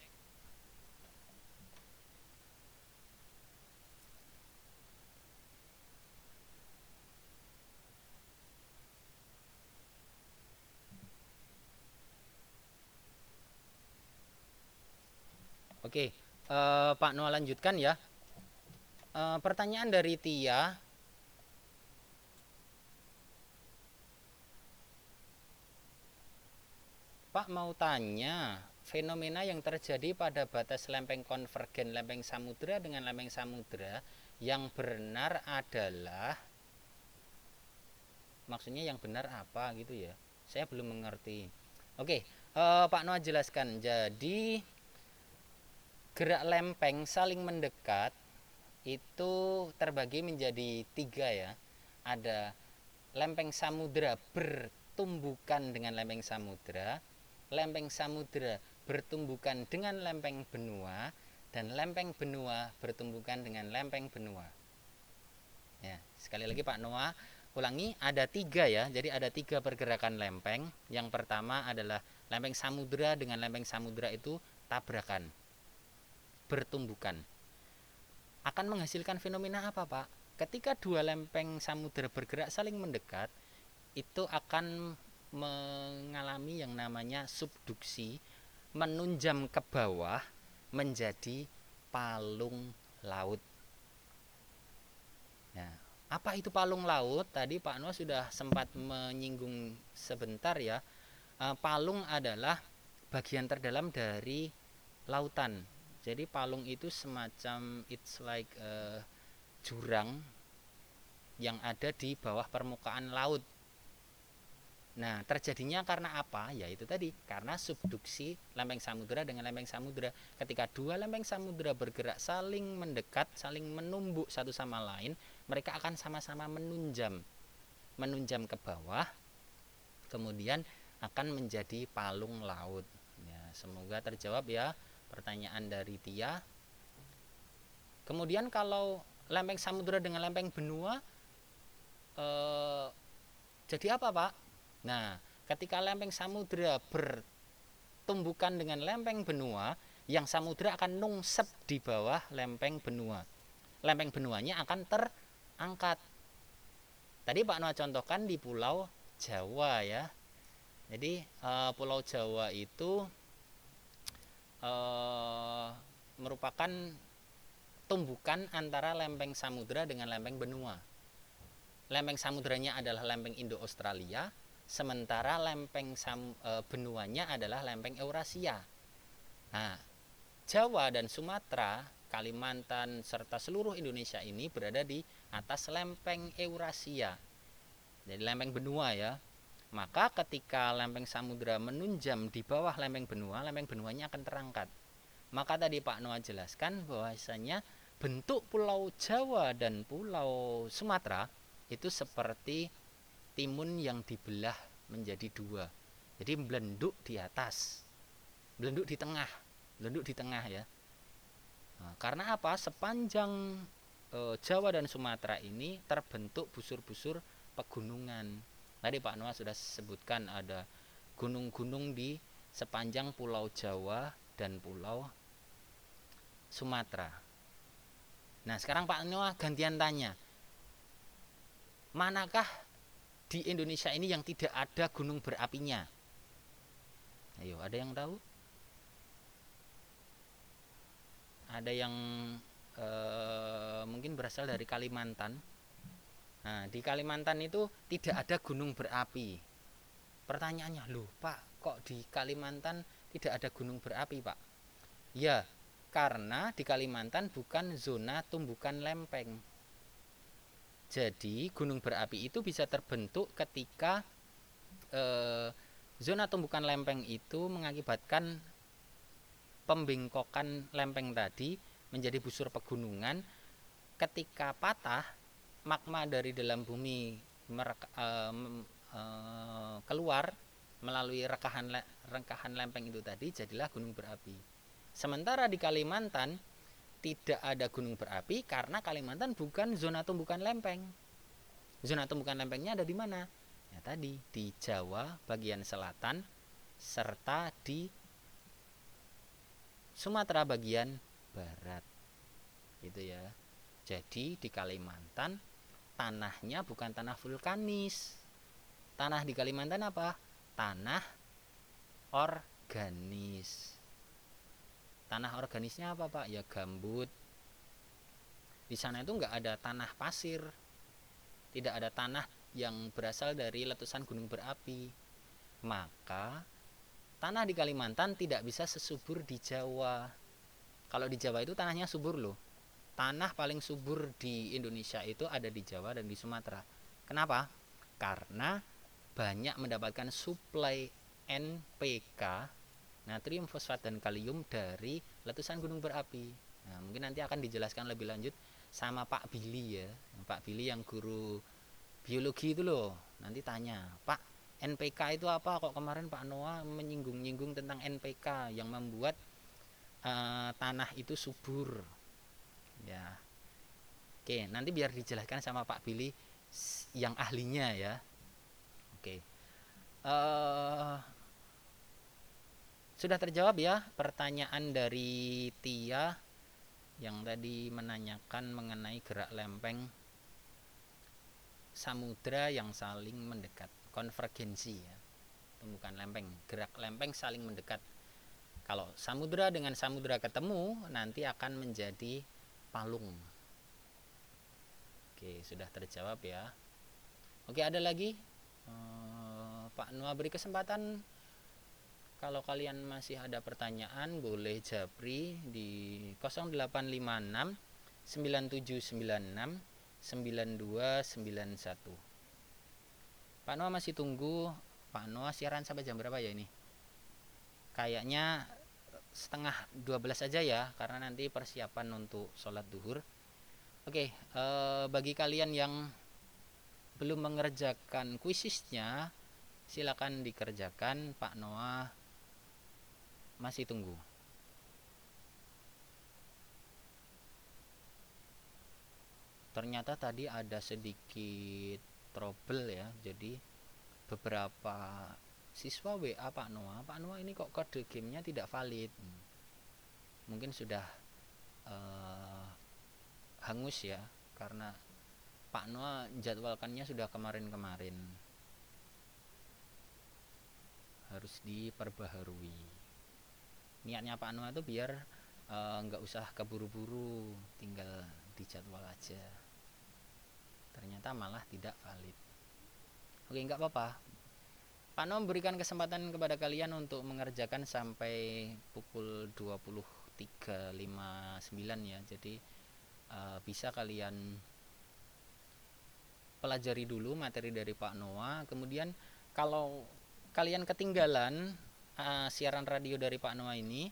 Oke, uh, Pak Noah lanjutkan ya. Uh, pertanyaan dari Tia Pak mau tanya, fenomena yang terjadi pada batas lempeng konvergen lempeng samudra dengan lempeng samudra yang benar adalah maksudnya yang benar apa gitu ya? Saya belum mengerti. Oke uh, Pak Noah jelaskan. Jadi gerak lempeng saling mendekat itu terbagi menjadi tiga ya. Ada lempeng samudra bertumbukan dengan lempeng samudra lempeng samudra bertumbukan dengan lempeng benua dan lempeng benua bertumbukan dengan lempeng benua. Ya sekali lagi Pak Noah ulangi ada tiga ya. Jadi ada tiga pergerakan lempeng. Yang pertama adalah lempeng samudra dengan lempeng samudra itu tabrakan bertumbukan. Akan menghasilkan fenomena apa pak? Ketika dua lempeng samudra bergerak saling mendekat itu akan mengalami yang namanya subduksi menunjam ke bawah menjadi palung laut nah apa itu palung laut? Tadi Pak Noah sudah sempat menyinggung sebentar ya. E, palung adalah bagian terdalam dari lautan. Jadi palung itu semacam it's like uh, jurang yang ada di bawah permukaan laut. Nah, terjadinya karena apa? Ya itu tadi, karena subduksi lempeng samudera dengan lempeng samudera. Ketika dua lempeng samudera bergerak saling mendekat, saling menumbuk satu sama lain, mereka akan sama-sama menunjam. Menunjam ke bawah. Kemudian akan menjadi palung laut. Ya, semoga terjawab ya pertanyaan dari Tia. Kemudian kalau lempeng samudera dengan lempeng benua eh, jadi apa, Pak? Nah, ketika lempeng samudra bertumbukan dengan lempeng benua, yang samudra akan nungsep di bawah lempeng benua. Lempeng benuanya akan terangkat. Tadi Pak Noah contohkan di Pulau Jawa ya. Jadi uh, Pulau Jawa itu uh, merupakan tumbukan antara lempeng samudra dengan lempeng benua. Lempeng samudranya adalah lempeng Indo-Australia, sementara lempeng sam, e, benuanya adalah lempeng Eurasia. Nah, Jawa dan Sumatera, Kalimantan serta seluruh Indonesia ini berada di atas lempeng Eurasia. Jadi lempeng benua ya. Maka ketika lempeng samudra menunjam di bawah lempeng benua, lempeng benuanya akan terangkat. Maka tadi Pak Noah jelaskan bahwasanya bentuk pulau Jawa dan pulau Sumatera itu seperti timun yang dibelah menjadi dua. Jadi belenduk di atas belenduk di tengah belenduk di tengah ya. Nah, karena apa? Sepanjang e, Jawa dan Sumatera ini terbentuk busur-busur pegunungan. Tadi Pak Noah sudah sebutkan ada gunung-gunung di sepanjang Pulau Jawa dan Pulau Sumatera. Nah sekarang Pak Noah gantian tanya manakah di Indonesia ini yang tidak ada gunung berapinya? Ayo, ada yang tahu? Ada yang e, mungkin berasal dari Kalimantan. Nah, di Kalimantan itu tidak ada gunung berapi. Pertanyaannya, loh Pak, kok di Kalimantan tidak ada gunung berapi Pak? Ya, karena di Kalimantan bukan zona tumbukan lempeng jadi gunung berapi itu bisa terbentuk ketika eh, zona tumbukan lempeng itu mengakibatkan pembengkokan lempeng tadi menjadi busur pegunungan. Ketika patah, magma dari dalam bumi eh, keluar melalui rekahan rekahan lempeng itu tadi jadilah gunung berapi. Sementara di Kalimantan tidak ada gunung berapi karena Kalimantan bukan zona tumbukan lempeng. Zona tumbukan lempengnya ada di mana? Ya tadi di Jawa bagian selatan serta di Sumatera bagian barat. Gitu ya. Jadi di Kalimantan tanahnya bukan tanah vulkanis. Tanah di Kalimantan apa? Tanah organis tanah organisnya apa pak? Ya gambut. Di sana itu nggak ada tanah pasir. Tidak ada tanah yang berasal dari letusan gunung berapi. Maka tanah di Kalimantan tidak bisa sesubur di Jawa. Kalau di Jawa itu tanahnya subur loh. Tanah paling subur di Indonesia itu ada di Jawa dan di Sumatera. Kenapa? Karena banyak mendapatkan suplai NPK natrium fosfat dan kalium dari letusan gunung berapi. Nah, mungkin nanti akan dijelaskan lebih lanjut sama Pak Billy ya. Pak Billy yang guru biologi itu loh. Nanti tanya, "Pak, NPK itu apa? Kok kemarin Pak Noah menyinggung-nyinggung tentang NPK yang membuat uh, tanah itu subur?" Ya. Oke, nanti biar dijelaskan sama Pak Billy yang ahlinya ya. Oke. Uh, sudah terjawab ya pertanyaan dari Tia yang tadi menanyakan mengenai gerak lempeng samudra yang saling mendekat, konvergensi ya. Itu bukan lempeng, gerak lempeng saling mendekat. Kalau samudra dengan samudra ketemu nanti akan menjadi palung. Oke, sudah terjawab ya. Oke, ada lagi? Uh, Pak Noah beri kesempatan kalau kalian masih ada pertanyaan boleh japri di 0856 9796 9291 Pak Noah masih tunggu. Pak Noah siaran sampai jam berapa ya ini? Kayaknya setengah 12 aja ya karena nanti persiapan untuk sholat duhur. Oke eh, bagi kalian yang belum mengerjakan kuisisnya silakan dikerjakan. Pak Noah masih tunggu. Ternyata tadi ada sedikit trouble ya. Jadi beberapa siswa WA Pak Noah, Pak Noah ini kok kode gamenya tidak valid. Hmm. Mungkin sudah uh, hangus ya karena Pak Noah jadwalkannya sudah kemarin-kemarin harus diperbaharui niatnya Pak Noah itu biar eh, nggak uh, usah keburu-buru tinggal dijadwal aja. Ternyata malah tidak valid. Oke nggak apa-apa. Pak Noah memberikan kesempatan kepada kalian untuk mengerjakan sampai pukul 23.59 ya. Jadi uh, bisa kalian pelajari dulu materi dari Pak Noah kemudian kalau kalian ketinggalan uh, siaran radio dari Pak Noah ini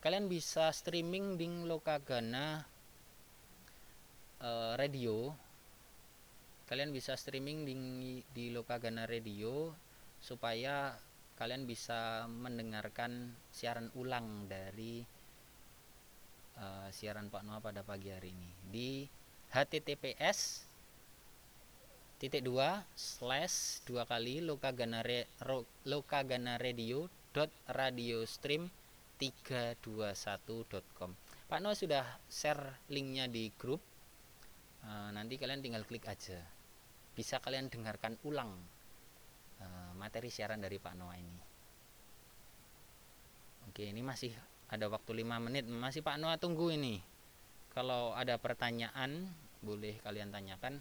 kalian bisa streaming di Lokagana uh, radio. Kalian bisa streaming di, di Lokagana radio supaya kalian bisa mendengarkan siaran ulang dari uh, siaran Pak Noah pada pagi hari ini. Di https titik dua slash dua kali lokagana, re, lokagana radio www.radiostream321.com Pak Noah sudah share linknya di grup. Uh, nanti kalian tinggal klik aja. Bisa kalian dengarkan ulang uh, materi siaran dari Pak Noah ini. Oke ini masih ada waktu 5 menit. Masih Pak Noah tunggu ini. Kalau ada pertanyaan boleh kalian tanyakan.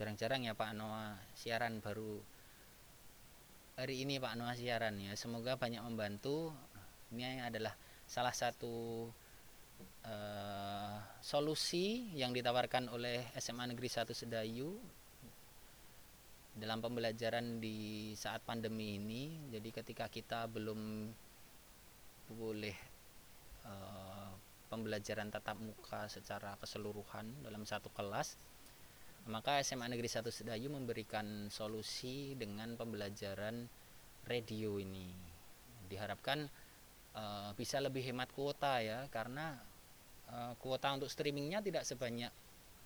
Jarang-jarang ya Pak Noah siaran baru hari ini Pak Noah siaran ya. Semoga banyak membantu. Ini adalah salah satu uh, solusi yang ditawarkan oleh SMA Negeri 1 Sedayu dalam pembelajaran di saat pandemi ini. Jadi ketika kita belum boleh uh, pembelajaran tatap muka secara keseluruhan dalam satu kelas, maka SMA Negeri 1 Sedayu memberikan solusi dengan pembelajaran radio ini. Diharapkan uh, bisa lebih hemat kuota ya, karena uh, kuota untuk streamingnya tidak sebanyak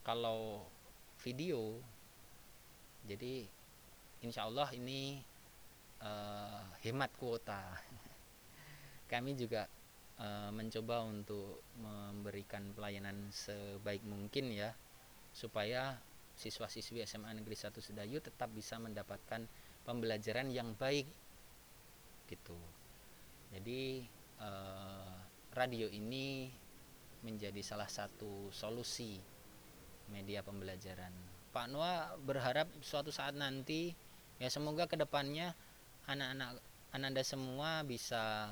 kalau video. Jadi insya Allah ini uh, hemat kuota. Kami juga uh, mencoba untuk memberikan pelayanan sebaik mungkin ya, supaya siswa-siswi SMA Negeri 1 Sedayu tetap bisa mendapatkan pembelajaran yang baik gitu. jadi eh, radio ini menjadi salah satu solusi media pembelajaran. Pak Noah berharap suatu saat nanti ya semoga ke depannya anak-anak ananda semua bisa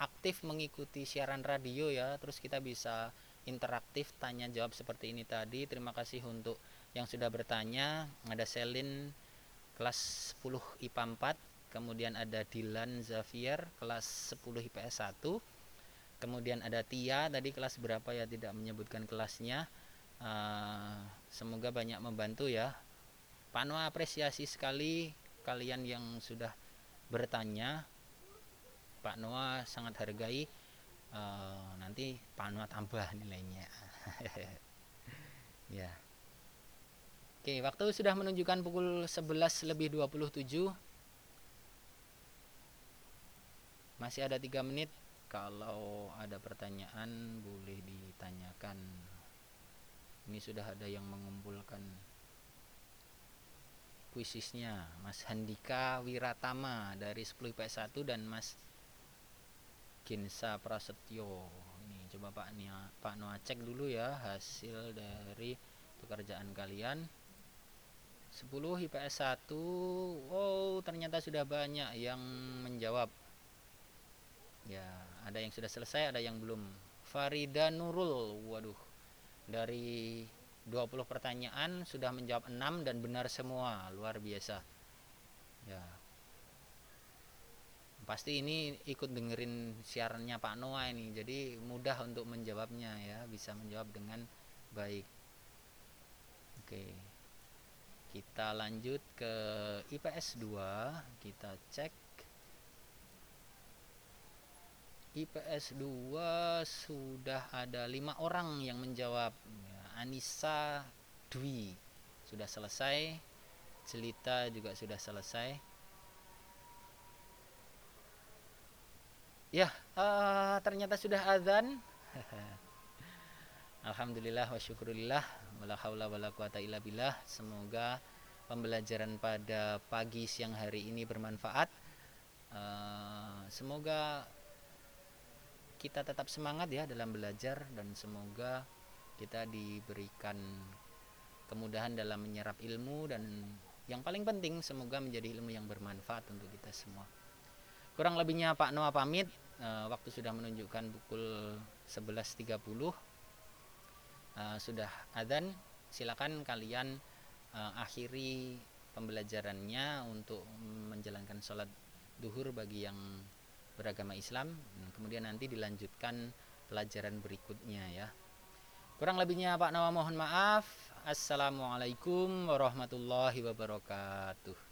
aktif mengikuti siaran radio ya. Terus kita bisa interaktif tanya jawab seperti ini tadi. Terima kasih untuk yang sudah bertanya ada Selin kelas 10 IPA 4 kemudian ada Dilan Xavier kelas 10 IPS 1 kemudian ada Tia tadi kelas berapa ya tidak menyebutkan kelasnya. Uh, semoga banyak membantu ya. Pak Noah apresiasi sekali kalian yang sudah bertanya. Pak Noah sangat hargai. Uh, nanti Pak Noah tambah nilainya. Ya Oke, waktu sudah menunjukkan pukul 11 lebih 27. Masih ada tiga menit. Kalau ada pertanyaan boleh ditanyakan. Ini sudah ada yang mengumpulkan kuisisnya. Mas Handika Wiratama dari 10 IPS 1 dan Mas Ginsa Prasetyo. Ini coba Pak Nia, Pak Noah cek dulu ya hasil dari pekerjaan kalian. 10 IPS 1 oh ternyata sudah banyak yang menjawab. Ya ada yang sudah selesai ada yang belum. Farida Nurul waduh. Dari 20 pertanyaan sudah menjawab 6 dan benar semua. Luar biasa. Ya. Pasti ini ikut dengerin siarannya Pak Noah ini. Jadi mudah untuk menjawabnya ya. Bisa menjawab dengan baik. Oke. okay kita lanjut ke IPS 2 kita cek. IPS 2 sudah ada lima orang yang menjawab. Ya, Anissa Dwi sudah selesai. Celita juga sudah selesai. Ya uh, ternyata sudah azan. Alhamdulillah wa syukurillah wala haula wala quwata illa billah. Semoga pembelajaran pada pagi siang hari ini bermanfaat. Uh, semoga kita tetap semangat ya dalam belajar dan semoga kita diberikan kemudahan dalam menyerap ilmu dan yang paling penting semoga menjadi ilmu yang bermanfaat untuk kita semua. Kurang lebihnya Pak Noah pamit. Uh, waktu sudah menunjukkan pukul 11.30 uh, sudah adzan silakan kalian uh, akhiri pembelajarannya untuk menjalankan sholat duhur bagi yang beragama Islam. Kemudian nanti dilanjutkan pelajaran berikutnya ya. Kurang lebihnya Pak Nawa mohon maaf. Assalamualaikum warahmatullahi wabarakatuh